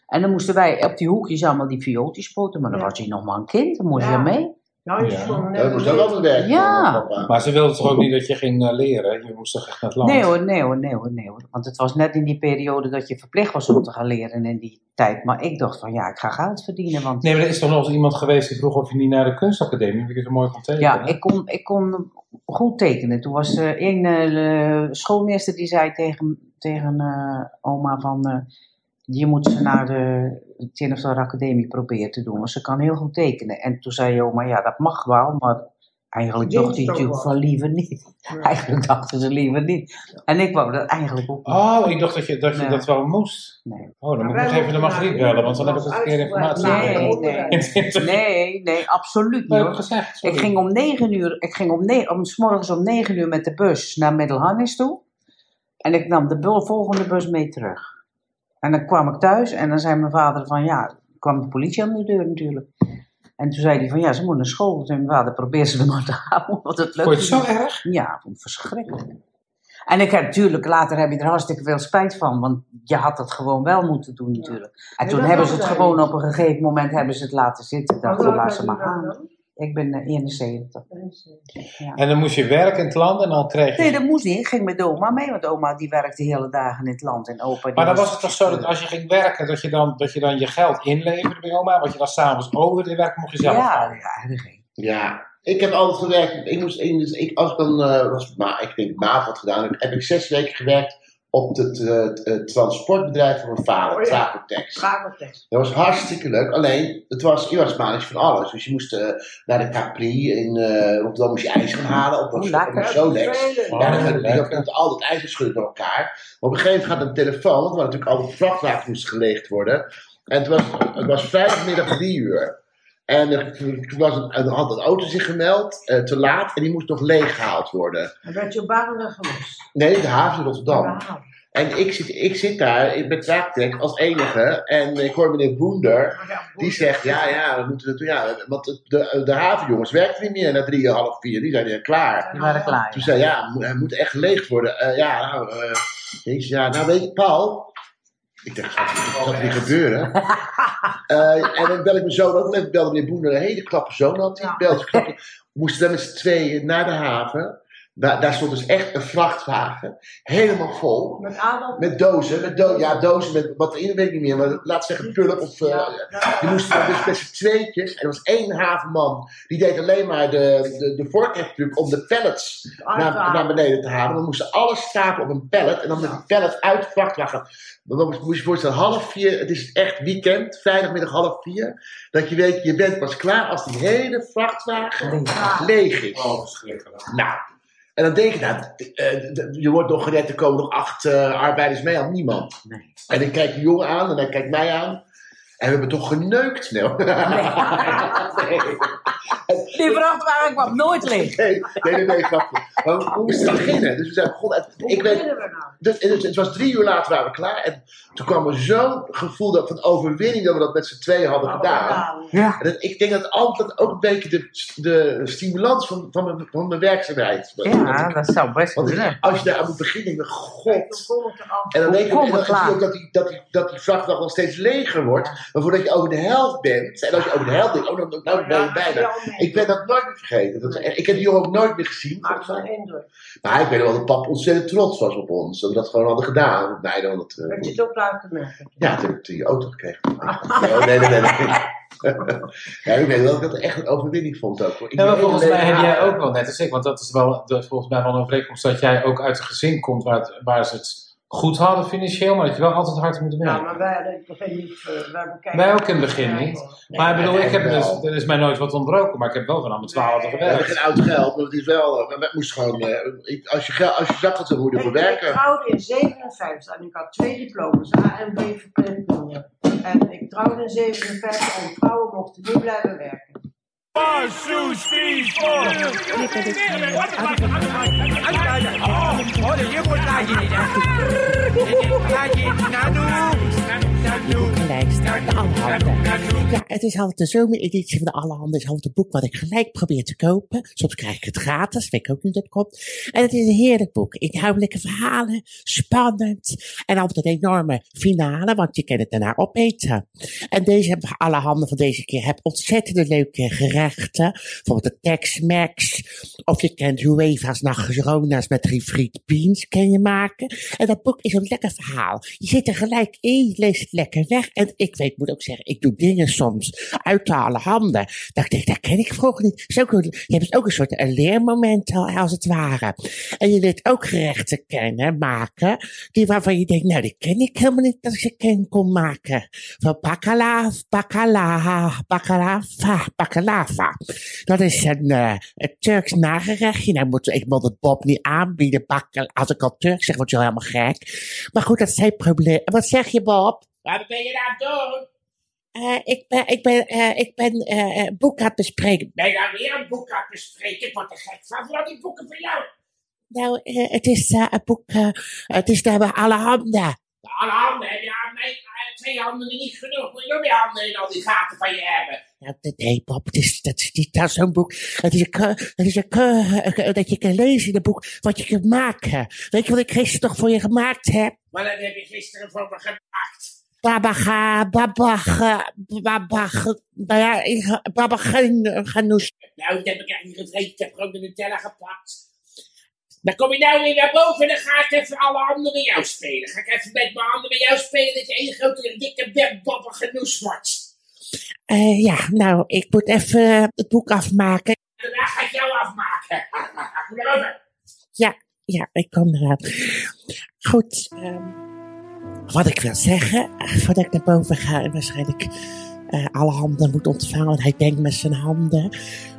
En dan moesten wij op die hoekjes allemaal die viooltjes poten. Maar dan was hij nog maar een kind. Dan moest je Ja. mee. Nou, je Ja. dat moest ook altijd werken. Ja. papa. Maar ze wilden toch ook niet dat je ging eh, leren? Je moest toch echt naar het land? Nee hoor, nee hoor, nee hoor, nee hoor. Want het was net in die periode dat je verplicht was om te gaan leren in die tijd. Maar ik dacht van ja, ik ga geld verdienen. Want Nee, maar er is toch nog eens iemand geweest die vroeg of je niet naar de kunstacademie, omdat je zo mooi kon tekenen. ja, ik kon, ik kon goed tekenen. Toen was er één eh, schoolmeester die zei tegen, tegen eh, oma van... je moet ze naar de Tineftal Academie proberen te doen, want ze kan heel goed tekenen. En toen zei oma, ja dat mag wel, maar eigenlijk dacht hij het natuurlijk wel. van liever niet. Ja. Eigenlijk dachten ze liever niet. En ik wou dat eigenlijk ook niet. Oh, ik dacht dat je, dat, je Nee. dat wel moest. Nee. Oh, dan moet ik even de Margriet naar- bellen, want dan heb ik een verkeerde informatie. Nee, nee. Nee, nee, absoluut niet. Gezegd. Ik ging om negen uur, ik ging om, ne om s morgens om negen uur met de bus naar Middelharnis toe. En ik nam de volgende bus mee terug. En dan kwam ik thuis en dan zei mijn vader van ja, kwam de politie aan de deur natuurlijk. En toen zei hij van ja, ze moet naar school. Toen zei mijn vader, probeer ze er maar te houden, want het lukt Vond je het zo erg? Ja, vond het verschrikkelijk. En ik heb natuurlijk, later heb je er hartstikke veel spijt van, want je had het gewoon wel moeten doen natuurlijk. En toen dat hebben ze het gewoon op een gegeven moment hebben ze het laten zitten. Ik dacht, Hoe oud laat ze maar dan? Ik ben eh, 71. En dan moest je werken in het land en dan kreeg je... Nee, dat moest niet. Ik ging met de oma mee, want oma die werkte de hele dagen in het land. En opa die Maar dan was het toch zo dat als je ging werken, dat je dan, dat je, dan je geld inleverde bij oma, wat je dan s'avonds over de werk mocht je zelf Ja, ja, dat ging. Ja. Ik heb altijd gewerkt. Ik moest, in- dus ik, als ik dan eh, was, maar ik denk maat had gedaan, heb ik zes weken gewerkt op het eh, het, eh, transportbedrijf van mijn vader, Oh ja. Tracotex. Vragentekst. Dat was hartstikke leuk. Alleen, het was, je was van alles. Dus je moest eh, naar de Capri in uh, Rotterdam moest je ijs gaan halen op, Oh, op Solex. Vervelend. Ja, dan Oh, gaat lekker. het al het ijzer schudden door elkaar. Maar op een gegeven moment gaat een telefoon, want natuurlijk al die vrachtwagens moesten geleegd worden. En het was, het was vrijdagmiddag drie uur. En er er was een, had een auto zich gemeld, eh, te laat, en die moest nog leeggehaald worden. Dan werd je op Barendrecht gemist. Nee, de haven in Rotterdam. En ik zit, ik zit daar met als enige. En ik hoor meneer Boender, ja, die zegt, ja, ja, we moeten het doen. Ja, want de, de, havenjongens werkten niet meer na drie, half vier. Die zijn weer klaar. Die waren klaar. Toen zei ja, hij moet echt leeg worden. Eh, ja, nou, eh, ja, nou weet je, Paul. Ik dacht, gaat er weer gebeuren? Eh, en dan bel ik mijn zoon ook. Ik belde meneer Boender, een hele klappe zoon had hij. Ja. Belde moesten dan met z'n tweeën naar de haven. Daar, daar stond dus echt een vrachtwagen. Helemaal vol. Met Adam. Met dozen. Met do ja, dozen met wat erin weet ik niet meer. Maar laat zeggen pulp of... eh, Ja. die moesten dus met z'n tweetjes. En er was één havenman. Die deed alleen maar de, de, de vorkheftruc om de pallets naar, naar beneden te halen. We moesten alles stapelen op een pallet. En dan met die pallet uit de vrachtwagen. Dan moest moest je voorstellen, half vier. Het is echt weekend. Vrijdagmiddag half vier. Dat je weet, je bent pas klaar als die hele vrachtwagen Ja. leeg is. Oh, verschrikkelijk. Nou, en dan denk je, nou, eh, je wordt nog gered, er komen nog acht eh, arbeiders mee aan, niemand. Nee. En ik kijk die jongen aan en hij kijkt mij aan. En we hebben toch geneukt, nee. nee. Die vrachtwagen kwam nooit leeg. Nee, nee, nee, nee, grapje. Maar we we moesten beginnen. Dus we zijn begonnen. En Hoe Ik weet, beginnen we nou? dus, het, het was drie uur later waren we klaar. En toen kwam er zo'n gevoel dat, van overwinning dat we dat met z'n tweeën hadden gedaan. Ja. En dat- ik denk dat altijd ook een beetje de, de stimulans van, van, mijn, van mijn werkzaamheid. Ja, dat zou best kunnen. als je daar aan moet beginnen, god. Ik. En dan denk en dan zie je ook dat die, dat, die, dat die vrachtwagen nog steeds leger wordt. Maar voordat je over de helft bent, en als je over de helft bent, oh, dan, nou ben je bijna. Ik ben dat nooit meer vergeten. Dat, ik heb die jongen ook nooit meer gezien. Maar ik weet wel dat pap ontzettend trots was op ons. Dat we dat gewoon hadden gedaan. Dan dat, eh, je het ook laten merken. ja, toen heb ik die auto gekregen. Oh, nee, nee, nee. nee. ja, ik weet wel dat ik dat echt een overwinning vond ook. hoor. Ik Ja, maar volgens mij heb jij ook wel net als ik, want dat is wel volgens mij wel een overeenkomst dat jij ook uit een gezin komt waar, het, waar ze het goed hadden financieel, maar dat je wel altijd hard moet Ja, werken. maar wij hadden in het begin niet. eh, wij ook in het begin niet. Nee, Maar ik bedoel, ik heb dus, er is mij nooit wat ontbroken, maar ik heb wel van aan mijn twaalfde We hebben gewerkt. geen oud geld, maar het is wel. eh, We moesten gewoon. eh, ik- als, je, als je zag dat we moeten Ik, voor ik trouwde in 57 en ik had twee diploma's, A en B verpleegkunde. En ik trouwde in 57 en vrouwen mochten niet blijven werken. Gelijk staan. De Allerhande. Het is altijd de zomereditie van de Allerhande. is altijd een boek wat ik gelijk probeer te kopen. Soms krijg ik het gratis, weet ik ook niet dat komt. En het is een heerlijk boek. Inhoudelijke verhalen, spannend. En altijd een enorme finale, want je kan het daarna opeten. En deze Allerhande van deze keer heb ontzettend leuke gerechten. Bijvoorbeeld de Tex-Mex. Of je kent Ueva's Nagerona's met refried beans kan je maken. En dat boek is een lekker verhaal. Je zit er gelijk in, je leest het lekker weg. En ik weet, moet ook zeggen, ik doe dingen soms uit alle handen. Dat ik dat ken ik vroeger niet. Je, hebt ook een soort een leermoment al, als het ware. En je leert ook gerechten kennen, maken. Die waarvan je denkt, nou, die ken ik helemaal niet dat ik ze ken kon maken. Van bacala, bacala, bacalava, bacalava. Dat is een, eh, een Turks nagerechtje. Nou, moet, ik moet het Bob niet aanbieden. Bakkel, als ik al Turks zeg, word je helemaal gek. Maar goed, dat is geen probleem. Wat zeg je, Bob? Wat ben je nou aan het doen? Ik ben, ik ben, eh, ik ben eh, eh, boek aan het bespreken. Ben je weer een boek aan het bespreken? Ik word er gek van, van die boeken van jou. Nou, eh, het is eh, een boek, eh, het is alle handen. Alle handen heb je aan mij, eh, twee handen niet genoeg. Moet je nog meer handen in al die gaten van je hebben. Nou, nee, Bob, het is, dat is niet zo'n boek. Het is een, het is een eh, dat je kan lezen in een boek wat je kunt maken. Weet je wat ik gisteren toch voor je gemaakt heb? Dat heb je gisteren voor me gemaakt. Babaga, babaga, babaga, nou ja, ik- babaga, genoes. Nou, dat heb ik eigenlijk niet gevreten. Ik heb gewoon de Nutella gepakt. Dan kom je nou weer naar boven en dan ga ik even alle handen met jou spelen. Ga ik even met mijn handen met jou spelen dat je één grote dikke webbabber genoes wordt. Eh, ja, nou, ik moet even het boek afmaken. daarna ga ik jou afmaken. Ja, ja, ik kom eraan. Goed, ehm, wat ik wil zeggen, voordat ik naar boven ga en waarschijnlijk eh, alle handen moet ontvangen, want hij denkt met zijn handen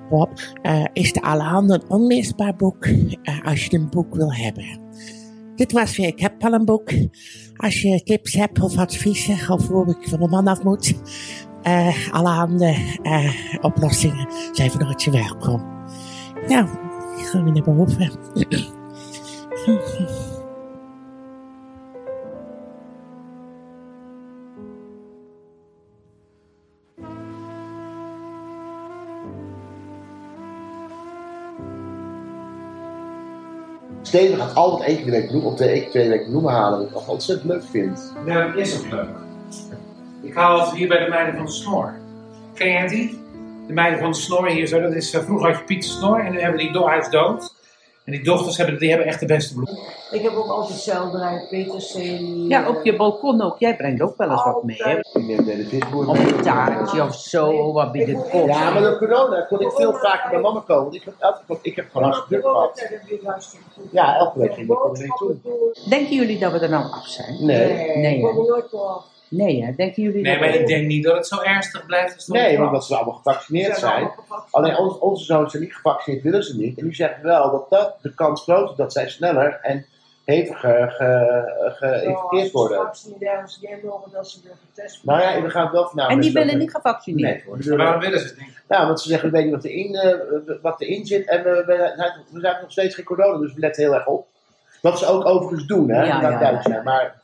op, eh, is de Alle Handen een onmisbaar boek eh, als je een boek wil hebben. Dit was weer, ik heb al een boek. Als je tips hebt of adviezen of hoe ik van mijn man af moet, alle handen oplossingen zijn van harte welkom. Nou, ik ga weer naar boven. Steven gaat altijd één keer de week bloemen, één keer twee weken bloemen halen, wat ik altijd ontzettend leuk vind. Ja, dat is ook leuk. Ik haal het hier bij de meiden van de snor. Ken jij die? De meiden van de snor hier zo. Dat is, eh, vroeger had je Piet de snor en nu hebben die do hij is dood. En die dochters hebben, die hebben echt de beste bloemen. Ik heb ook altijd selderij, peterselie. Ja, op je balkon ook. Jij brengt ook wel eens wat mee, hè? Of een taartje of zo, wat bij de kop. Ja, maar door corona kon ik veel vaker bij mama komen. Want ik heb, elke, ik heb gewoon hartstikke druk gehad. Ja, elke week ging ik er mee toe. Denken jullie dat we er nou af zijn? Nee. Nee, ik Nee, hè? Denken jullie Nee, dat maar ik denk niet dat het zo ernstig blijft als Nee, want dat ze allemaal gevaccineerd zijn. Alleen onze, onze zoons zijn niet gevaccineerd, willen ze niet. En die zeggen wel dat, dat de kans groot is dat zij sneller en heviger ge, geïnfecteerd worden. Straks niet ergens neer mogen dat ze weer getest Maar ja, we gaan het wel vanuit. En die willen niet gevaccineerd Nee, worden. Maar waarom willen ze het niet? Ja, want ze zeggen, we weten niet wat erin, eh, wat erin zit en we, we, zijn, we zijn nog steeds geen corona, dus we letten heel erg op. Wat ze ook overigens doen, hè, Ja, ja, ja. Maar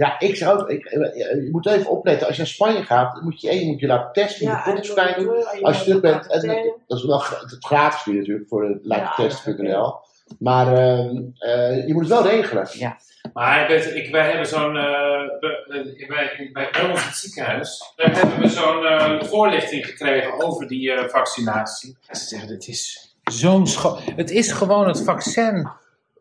ja, ik zou ook, ik, eh, je moet even opletten, als je naar Spanje gaat, dan moet je één moet je laten testen, je Ja, moet dan- Als je terug bent, en, dat is wel het gratis natuurlijk voor de Ja, lijktest.nl. Maar ehm, eh, je moet het wel regelen. Ja. Maar weet je, ik, wij hebben zo'n. eh, eh, bij, bij, bij ons in het ziekenhuis. Daar hebben we zo'n eh, voorlichting gekregen over die eh, vaccinatie. En ze zeggen: het is zo'n Het is gewoon het vaccin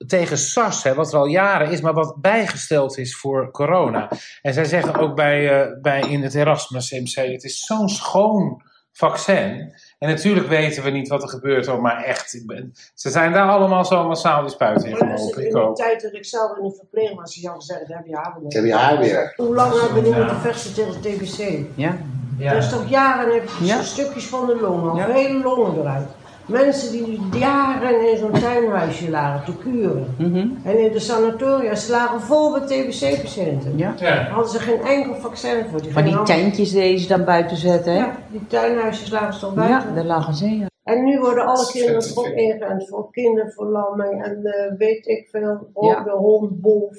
tegen SARS, hè, wat er al jaren is, maar wat bijgesteld is voor corona. En zij zeggen ook bij, eh, bij in het Erasmus MC: het is zo'n schoon vaccin. En natuurlijk weten we niet wat er gebeurt, hoor, maar echt. ik ben- ze zijn daar allemaal zo massaal die spuiten in gelopen. in ook. tijd dat ik zelf in de die hadden gezegd, heb je haar weer. Heb je haar weer? Hoe lang hebben we nu Ja. moeten vechten tegen TBC? Ja? Dat is toch jaren heb je Ja. stukjes van de longen, Ja. hele longen eruit. Mensen die jaren in zo'n tuinhuisje lagen te kuren. Mhm. En in de sanatoria, ze lagen vol met TBC-patiënten. Ja. Ja. Hadden ze geen enkel vaccin voor. Die Van die allemaal- tentjes deden ze dan buiten zetten, hè? Ja, die tuinhuisjes lagen ze Ja, buiten. daar lagen ze, ja. En nu worden alle kinderen toch vet. ingeënt voor kinderverlamming en eh, weet ik veel, Ja. ook de hond, wolf.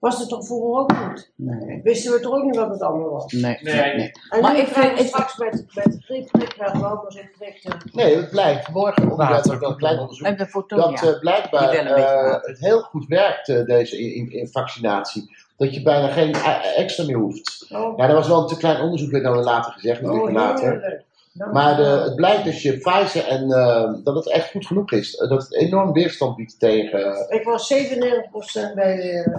Was het toch vroeger ook niet? Nee. Wisten we toch ook niet wat het allemaal was? Nee. Nee. nee. En Maar ik vind- straks met, met de griep, ik krijg wel maar eh, Nee, het blijkt. Morgen onderzoek, een klein onderzoek. En de foto, dat ja. eh, blijkbaar eh, het heel goed werkt, eh, deze in, in- in vaccinatie. Dat je bijna geen extra meer hoeft. Oh, Ja, dat was wel een te klein onderzoek, werd dan later gezegd, een oh, uur later. Nou, Maar de, het blijkt dat je Pfizer en eh, dat het echt goed genoeg is. Eh, Dat het enorm weerstand biedt tegen. Ik was 97% bij uh,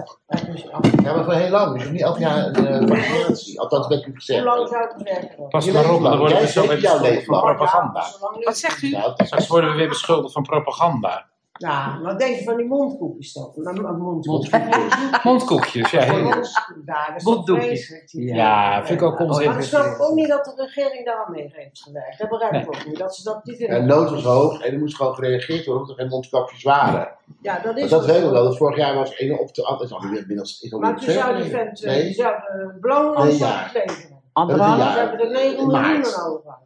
Ja, maar voor heel lang. Dus je niet elk jaar een eh, vaccinatie. Althans, dat heb ik gezegd. Hoe lang zou het werken? Pas maar op, dan worden we Jij zo weer van propaganda. Wat zegt u? Nou, Straks worden we weer beschuldigd van propaganda. Ja, wat denk je van die mondkoekjes dan? Mondkoekjes. Mondkoekjes, ja. Monddoekjes. Die- Ja, vind ik ook onzin. Maar ik snap ook niet dat de regering daar aan mee heeft gewerkt. Dat begrijp ik ook niet. Dat ze dat niet De vinden. nood was hoog en er moest gewoon gereageerd worden omdat er geen mondkapjes waren. Ja, dat is dat weten we wel. Dat vorig jaar was één op de andere. Is alweer inmiddels. Maar toen zou die vent, jaar eh, zou de ja. leveren. Anderhalf? Ja. Ze hebben er 9 Maart. miljoen over.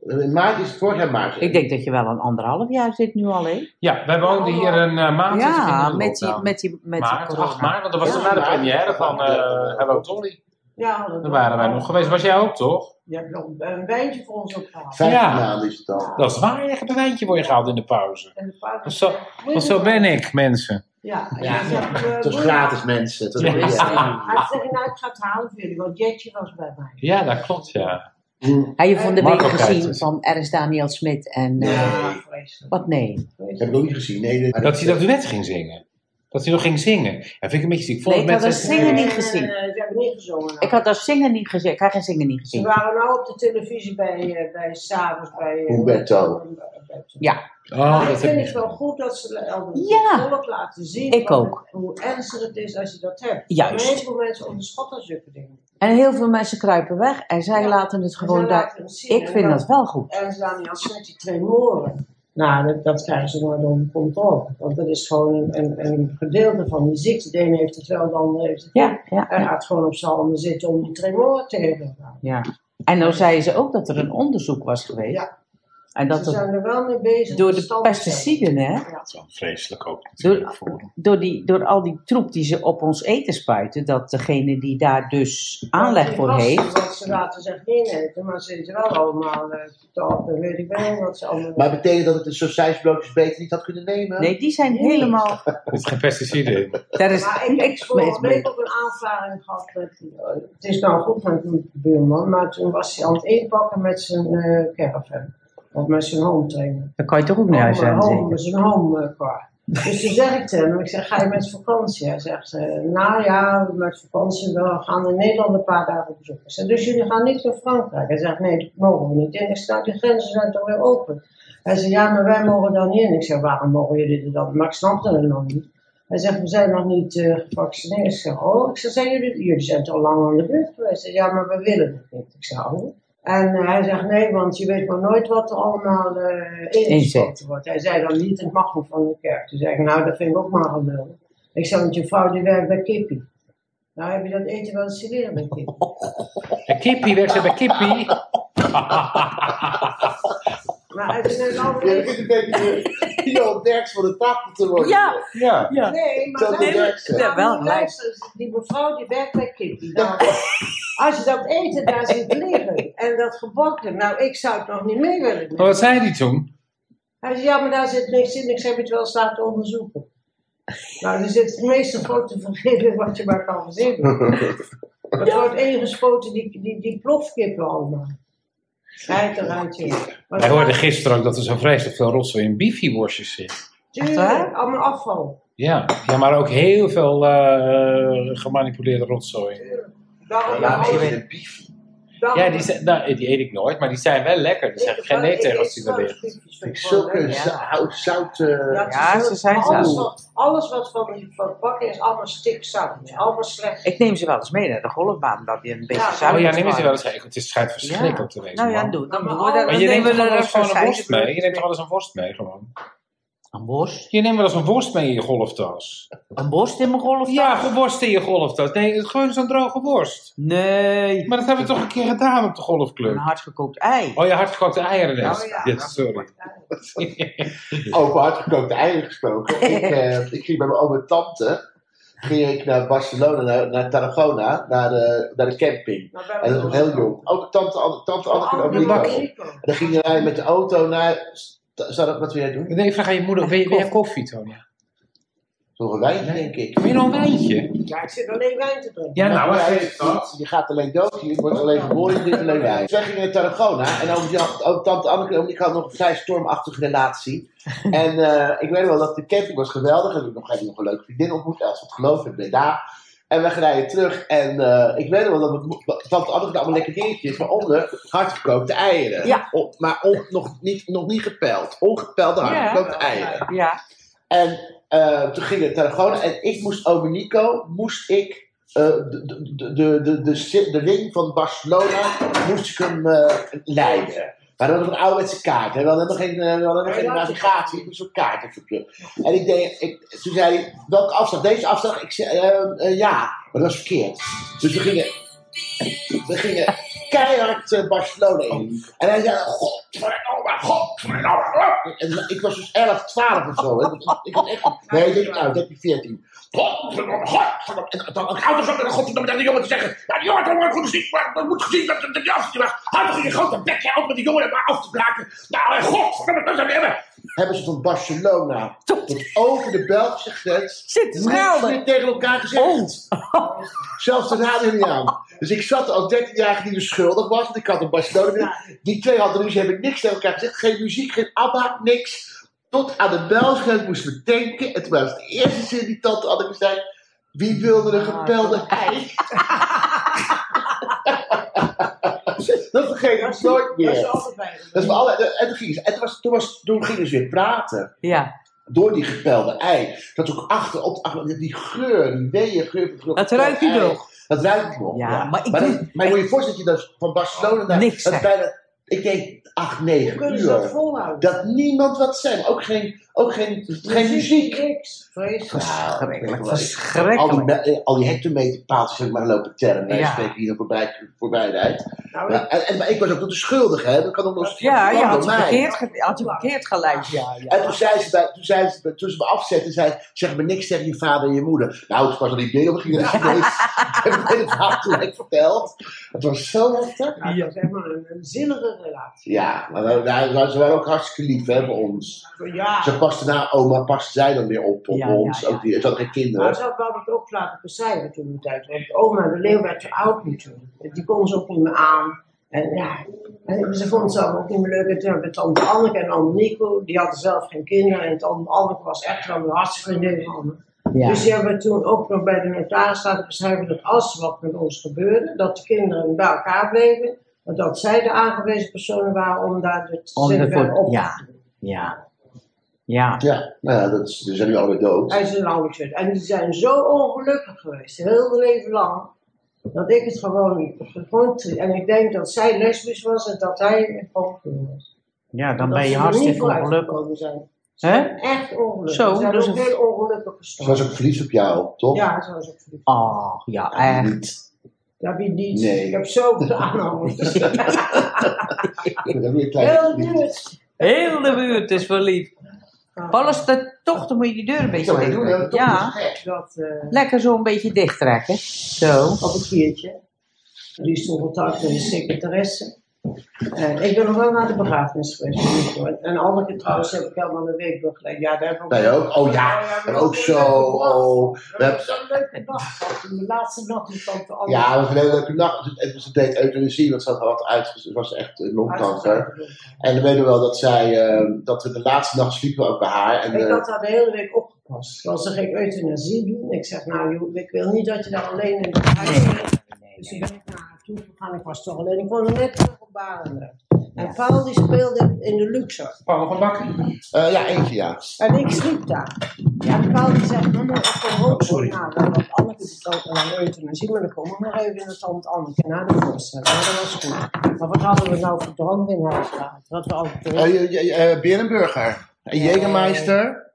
In maart is het vorig jaar maart. Ik denk dat je wel een anderhalf jaar zit nu al, hè? Ja, wij woonden hier een eh, maand in Ja, de met die, met die, met die Maart, corona. 8 maart, want dat was Ja, de première van eh, Hello Dolly. Ja, dat Daar waren wij nog geweest. Was jij ook toch? Je hebt nog een wijntje voor ons opgehaald. Vijftien Ja. maanden is het al. Dat is waar, je hebt een wijntje voor je gehaald in de pauze. En de paard- Want zo, want zo ben ik, mensen. Ja, Ja, zegt, eh, Het is boeien. gratis, mensen. Het is Ja. ja. Hij zegt, nou, ik ga het halen voor jullie, want Jetje was bij mij. Ja, dat klopt, ja. Heb je van de week gezien van Ernst Daniel Smit en... eh, Ja, vreselijk. Wat nee? Ik heb het nog niet gezien. Nee, dit- Dat hij dat duet ging zingen. Dat hij nog ging zingen. Ja, vind ik een beetje ziek. Nee, ik had dat zingen Nee, niet nee, gezien. nee, nee, Ze hebben niet gezongen. Ik had dat zingen niet gezien. Ik had geen zingen niet Ze gezien. waren nou op de televisie bij, eh, bij s'avonds bij... eh, Humberto. Ja, Oh, dat vind ik het wel goed dat ze al het Ja. volk laten zien Ik ook. hoe ernstig het is als je dat hebt. Juist. Heel veel mensen onderschatten zulke dingen. En heel veel mensen kruipen weg en zij Ja. laten het En gewoon daar. laten. Ik En vind dan- dat wel goed. En ze dan als met die tremoren. Nou, dat, dat krijgen ze nooit onder controle. Want dat is gewoon een, een, een gedeelte van die ziekte. De ene heeft het wel, de ander heeft het niet. Ja, ja, ja. gaat gewoon op z'n zitten om die tremoren te gaan. ja. En nou zeiden ze ook dat er een onderzoek was geweest. Ja. En dat Ze zijn er wel mee bezig. door de pesticiden, hè? Ja. Dat is wel vreselijk ook Door, natuurlijk. voor- door, die, door al die troep die ze op ons eten spuiten, dat degene die daar dus aanleg voor heeft. Wat ze laten zich geen eten, maar ze eten wel allemaal uh, weet ik wel wat ze allemaal. Maar betekent dat het de sausijsbroodjes beter niet had kunnen nemen? Nee, die zijn helemaal. Er zit geen pesticiden in. Daar is Maar ik heb vorige week ook een aanvaring gehad met, eh, het is nou goed met mijn buurman, maar toen was hij aan het inpakken met zijn eh caravan. Of met zijn home trainer. Dan kan je toch ook naar huis Home, zijn, home, zeker? zijn home eh, car. Dus toen zeg ik tegen hem, ik zeg, ga je met vakantie? Hij zegt, eh, nou ja, met vakantie, we gaan in Nederland een paar dagen op bezoek. Ik zeg, dus jullie gaan niet naar Frankrijk? Hij zegt, nee, dat mogen we niet. En ik zeg, nou, die grenzen zijn toch weer open? Hij zegt, ja, maar wij mogen dan niet in. Ik zeg, waarom mogen jullie er dan? Maar ik snapte het nog niet. Hij zegt, we zijn nog niet eh, gevaccineerd. Ik zeg, oh, ik zeg, zijn jullie, jullie zijn toch lang aan de beurt geweest? Hij zegt, ja, maar we willen het niet. Ik zeg, oh. En hij zegt, nee, want je weet maar nooit wat er allemaal eh ingespoten wordt. Hij zei dan niet, het mag niet van de kerk. Toen zei ik, nou, dat vind ik ook maar gelul. Ik zei, want je vrouw die werkt bij Kippie. Nou, heb je dat eten wel eens leren bij Kippie? En Kippie, werkt ze bij Kippie? Maar hij zei, nou, Ja, dat is een beetje Johan Derks van de tafel te worden. Ja, Ja. ja. Nee, maar nou, Ja, wel luister, Die mevrouw die werkt bij. Nou, als je dat eten daar ziet liggen en dat gebakken, nou, ik zou het nog niet mee willen nemen. Maar wat zei hij toen? Hij zei, ja, maar daar zit niks in. Ik zei, heb het wel eens laten onderzoeken? Nou, er zit het meeste grote vergeten wat je maar kan verzinnen. Het wordt ingespoten, die, die, die plofkippen allemaal. Kijk eruit, joh. Maar Wij hoorden gisteren ook dat er zo vreselijk veel rotzooi in bifi-worstjes zit. Tuurlijk, allemaal afval. Ja. ja, maar ook heel veel eh, gemanipuleerde rotzooi. Daarom, Ja, een bief. daarom- Ja, die, zijn, nou, die eet ik nooit, maar die zijn wel lekker. Daar zeg ik geen nee tegen als die er ligt. Zulke zout, zout eh, Ja, ze zijn alles zout. wat, alles wat van die van bakken is, allemaal stikzout. Allemaal slecht. Ik neem ze wel eens mee naar de golfbaan, dat je een beetje Ja, zout Oh ja, neem waar. wel eens even. Het is schijnt verschrikkelijk te wezen. Nou ja, doe. Dan Maar doen we dat. al- Maar je neemt er eens gewoon een worst mee? Je neemt toch wel eens een worst mee gewoon? Een worst? Je neemt wel eens een worst mee in je golftas. Een worst in mijn golf? Ja, gewoon worst in je golftas. Nee, gewoon zo'n droge worst. Nee. Maar dat hebben we toch een keer gedaan op de Een golfclub. hardgekookt ei. Oh, je hardgekookte eieren net. Oh ja. Ja, sorry. over hardgekookte eieren gesproken. ik, eh, ik ging bij mijn oom en tante ging ik naar Barcelona, naar, naar Tarragona, naar de, naar de camping. En dat was nog heel jong. Ook tante, tante Anneke en Nico. En dan gingen wij met de auto naar... Zou dat wat wil jij doen? Nee, vraag aan je moeder. Wil je, wil je koffie, Tonia? Nog een wijntje, denk ik. Wil je nog een wijntje? Ja, ik zit alleen wijn te drinken. Ja, nou, hij- dat? Je gaat alleen dood, je wordt alleen geboren, je drinkt alleen wijn. Dus wij gingen naar Tarragona en oom, tante Anneke Nico hadden nog een vrij stormachtige relatie. En eh, ik weet wel dat de camping was geweldig. En ik nog, heb ik nog een leuke vriendin ontmoet, als het geloof in Breda. En we rijden terug en eh, ik weet wel dat tante Anneke had allemaal lekker dingetjes, waaronder hardgekookte eieren. Ja. Maar on- nog, niet, nog niet gepeld. Ongepelde hardgekookte eieren. Ja. En eh, toen ging het Tarragona en ik moest, ome Nico, moest ik eh, de, de, de, de, de, de, de ring van Barcelona, moest ik hem leiden. Maar dat was een ouderwetse kaart. Hè? We hadden nog geen, eh, we hadden nog geen navigatie, dus een kaart. even. En ik deed, ik, toen zei hij, welke afslag? Deze afslag? Ik zei, eh, eh, ja, maar dat was verkeerd. Dus we gingen, we gingen keihard eh, Barcelona in. En hij zei, godverdomme, godverdomme. En ik was dus 11, 12 of zo. Hè. Ik was echt, nee, ik denk, nou, 13, 14. Godverdomme, godverdomme. En dan een auto zo met een godverdomme tegen de jongen te zeggen. Ja, die jongen had gewoon goed gezien, maar dat moet gezien dat dat die afstand was. Houd toch in je grote bekje op met die jongen maar af te braken. Nou, en godverdomme, dat zijn hebben. Hebben ze van Barcelona tot over de Belgische grens Zit meer tegen elkaar gezegd. Zelfs de radio niet aan. Dus ik zat als 13-jarige die dus schuldig was, want ik had een Barcelona. Die twee hadden ruzie, hebben niks tegen elkaar gezegd. Geen muziek, geen ABBA, niks. Tot aan de Belgische moesten we tanken. En toen was de eerste zin die tante Anneke zei... Wie wilde een gepelde ei? dat vergeet ik nooit Dat is meer. altijd bij Dat is alle, en toen gingen ze, en toen, was, toen, was, toen gingen ze weer praten. Ja, Door die gepelde ei. Dat ook achter, op, achter die geur, die weeën geur. van dat gepeld ruikt u ei. nog. Dat ruikt ik nog. Ja, Ja, maar ik maar, doe- dat- maar je moet je voorstellen dat je van Barcelona naar. Niks dat bijna, ik denk 8, 9 Kunnen ze dat uur. volhouden? Dat niemand wat zei. maar Ook geen, ook geen, geen muziek. Niks. Vreselijk. Verschrikkelijk, Al die, verschrikkelijk. me- eh, al die hectometerpaaltjes heb ik maar lopen tellen. Nee, Ja. spreek hier voorbij, voorbij rijdt. Nou, Ja, en, en, maar ik was ook nog de schuldige, hè? Dat kan ook nog Ja, je had door je mij. verkeerd, ge- had je verkeerd gelijk. Ja, ja. En toen zei ze, bij, toen, zei ze toen ze me afzetten, zei ze, zeg maar niks tegen je vader en je moeder. Nou, het was al die beelden ging eruit geweest. Ik heb het verhaal gelijk verteld. Het was zo heftig. nou, dat is helemaal een, een zinnige relatie. Ja, maar we- we- ze waren ook hartstikke lief hè, voor ons. Ja. Ze paste na oma, paste zij dan weer op, op Ja, ons. ja. Ook die, ze hadden geen Maar kinderen. zo wou ik het ook laten becijferen toen de tijd. Want oma de Leeuw werd te oud natuurlijk. Die kon ze ook niet meer aan. En ja, en ze vond ze ook niet meer leuk. En toen hebben we tante Anneke en oom Nico, die hadden zelf geen kinderen. En tante Anneke was echt wel een hartstikke vriendin van me. Ja. Dus die hebben we toen ook nog bij de notaris laten beschrijven dat als er wat met ons gebeurde, dat de kinderen bij elkaar bleven. Maar dat zij de aangewezen personen waren om daar de Om zin op te ja. doen. Ja. Ja. Ja, nou ja, dat is, die zijn nu allemaal dood. Hij is een oude. En die zijn zo ongelukkig geweest, heel hun leven lang, dat ik het gewoon, gewoon tri- En ik denk dat zij lesbisch was en dat hij homofiel was. Ja, dan Dat ben je ze niet hartstikke ongelukkig. zijn. Ze Hè? zijn echt ongelukkig. Zo, Ze zijn dus ook een- heel ongelukkig Ze was gestorven. ook verliefd op jou, toch? Ja, zo is ook verliefd. Oh, ja, echt. Dat heb je niet. Nee. Ik heb zoveel aanhangers. Een Heel verliefd. duur. Heel de buurt is verliefd. Alles te, toch, dan moet je die deur een beetje dicht doe heel trekken. Ja, Dat, eh, lekker zo een beetje dicht trekken. Zo. op een kiertje. Die met de secretaresse. Eh, ik ben nog wel naar de begrafenis geweest. van. En- Anneke trouwens heb ik helemaal een week begeleid. Ja, daar heb ik Nee, ook? Oh ja, en ook zo, oh. We We hebben- hebben zo'n leuke dag gehad. toen De laatste nacht met tante Anneke. Ja, we hebben een hele leuke nacht. Het was een deed euthanasie, want ze had wat uitgezet. Het was echt eh, longkanker. En we weten wel dat zij, eh, dat we de laatste nacht sliepen we ook bij haar. En, Ik had haar de hele week opgepast. Want ze ging euthanasie doen. Ik zeg, nou ik wil niet dat je daar alleen in de huis bent. Dus ik ben naar haar toe gegaan. Ik was toch alleen. Ik woonde net En Paul die speelde in de Luxor. Paul van Bakker. eh, ja, eentje ja. En ik sliep daar. En Paul die zegt, mama, ik kom ook zo naar. Want Anneke die ook naar euthanasie. Maar dan kom ik nog even in de tand Anneke naar de voorstelling. Maar dat was goed. Maar wat hadden we nou voor drank in huis gehad? Wat we altijd Eh, je- je- eh, Berenburger. En Jägermeister.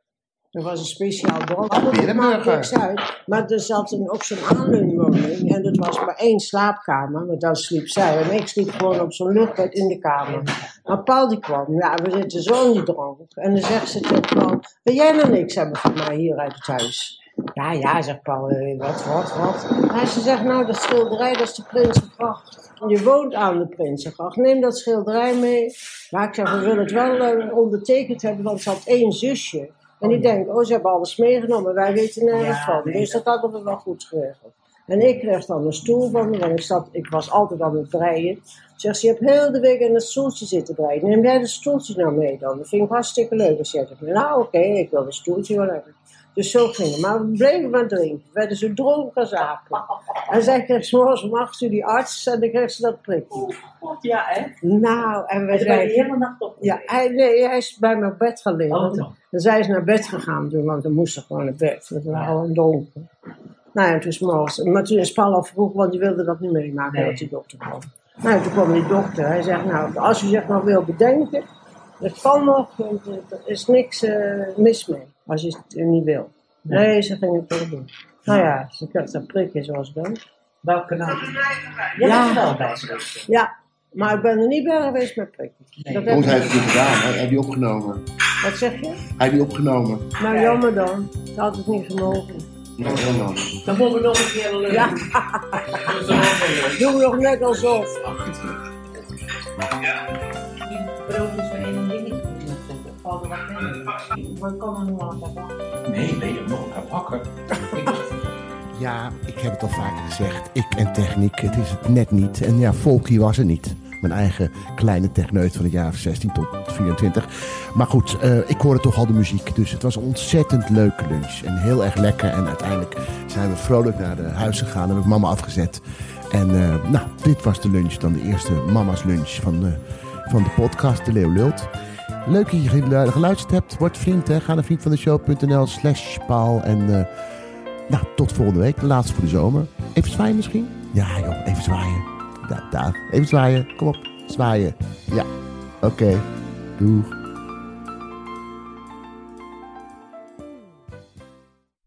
Er was een speciaal Dat Berenburger. maakt niks uit. Maar er zat een, ook zo'n aanleunwoning. En dat was maar één slaapkamer. Maar daar sliep zij. En ik sliep gewoon op zo'n luchtbed in de kamer. Maar Paul die kwam. Ja, we zitten zo in die drank. En dan zegt ze tegen Paul. Wil jij nou niks hebben van mij hier uit het huis? Ja, ja, zegt Paul. eh, Wat, wat, wat? Maar ze zegt, nou, dat schilderij, dat is de Prinsengracht. Je woont aan de Prinsengracht. Neem dat schilderij mee. Maar ik zeg, we willen het wel eh, ondertekend hebben, want ze had één zusje. En die denkt, oh, ze hebben alles meegenomen, wij weten nergens van. Dus dat hadden we wel goed geregeld. En ik kreeg dan een stoel van me, want ik, zat, ik was altijd aan het breien. Zegt ze, je hebt heel de week in het stoeltje zitten breien. Neem jij dat stoeltje nou mee dan? Dat vind ik hartstikke leuk. Dan zegt ze, nou oké, ik wil het stoeltje wel hebben. Dus zo ging het. Maar we bleven maar drinken. We werden zo dronken als apen. En zij kreeg 's morgens om acht uur die arts en dan kreeg ze dat prikje. Ja, hè? Nou, en we je zeiden... helemaal nacht op. Ja, hij, nee, hij is bij op bed gaan liggen. Oh, dan. zijn ze naar bed gegaan toen, want dan moesten gewoon naar bed. Het was al donker. Nou ja, toen is morgens. Maar toen is Paul al vroeg, want die wilde dat niet meemaken Nee. dat die dokter kwam. Nou, toen kwam die dokter. Hij zegt, nou, als u zich nog wil bedenken, dat kan nog, er is niks eh, mis mee, als je het niet wil. Nee, ze ging het toch doen. Nou ja, ze kreeg dat prikje zoals dan. Welke nou? Ja. Ja, er wel bij geweest. Ja, maar ik ben er niet bij geweest met prikjes. Nee. Dat ik- heeft het gedaan? Hij heeft die opgenomen. Wat zeg je? Hij heeft die opgenomen. Nou, jammer dan. Dat had het niet gemogen. Ja, lang. Dan moeten we nog een keer leuk. Ja. Doe nog net alsof. Die brood is één dingetje met Valt er wat in? Maar ik kan er nog aan pakken. Nee, ben je nog naar bakken? Ja, ik heb het al vaker gezegd. Ik en techniek, het is het net niet. En ja, Volkie was er niet. Mijn eigen kleine techneut van het jaar 16 tot 24. Maar goed, eh, ik hoorde toch al de muziek. Dus het was een ontzettend leuke lunch. En heel erg lekker. En uiteindelijk zijn we vrolijk naar de huis gegaan. En heb ik mama afgezet. En eh, nou, dit was de lunch. Dan de eerste mama's lunch van de, van de podcast De Leeuw Lult. Leuk dat je gelu- geluisterd hebt. Word vriend, hè. Ga naar vriendvandeshow.nl slash paal. En eh, nou, tot volgende week. De laatste voor de zomer. Even zwaaien misschien? Ja joh, even zwaaien. Ja, dag. Even zwaaien. Kom op, zwaaien. Ja, oké. Doeg.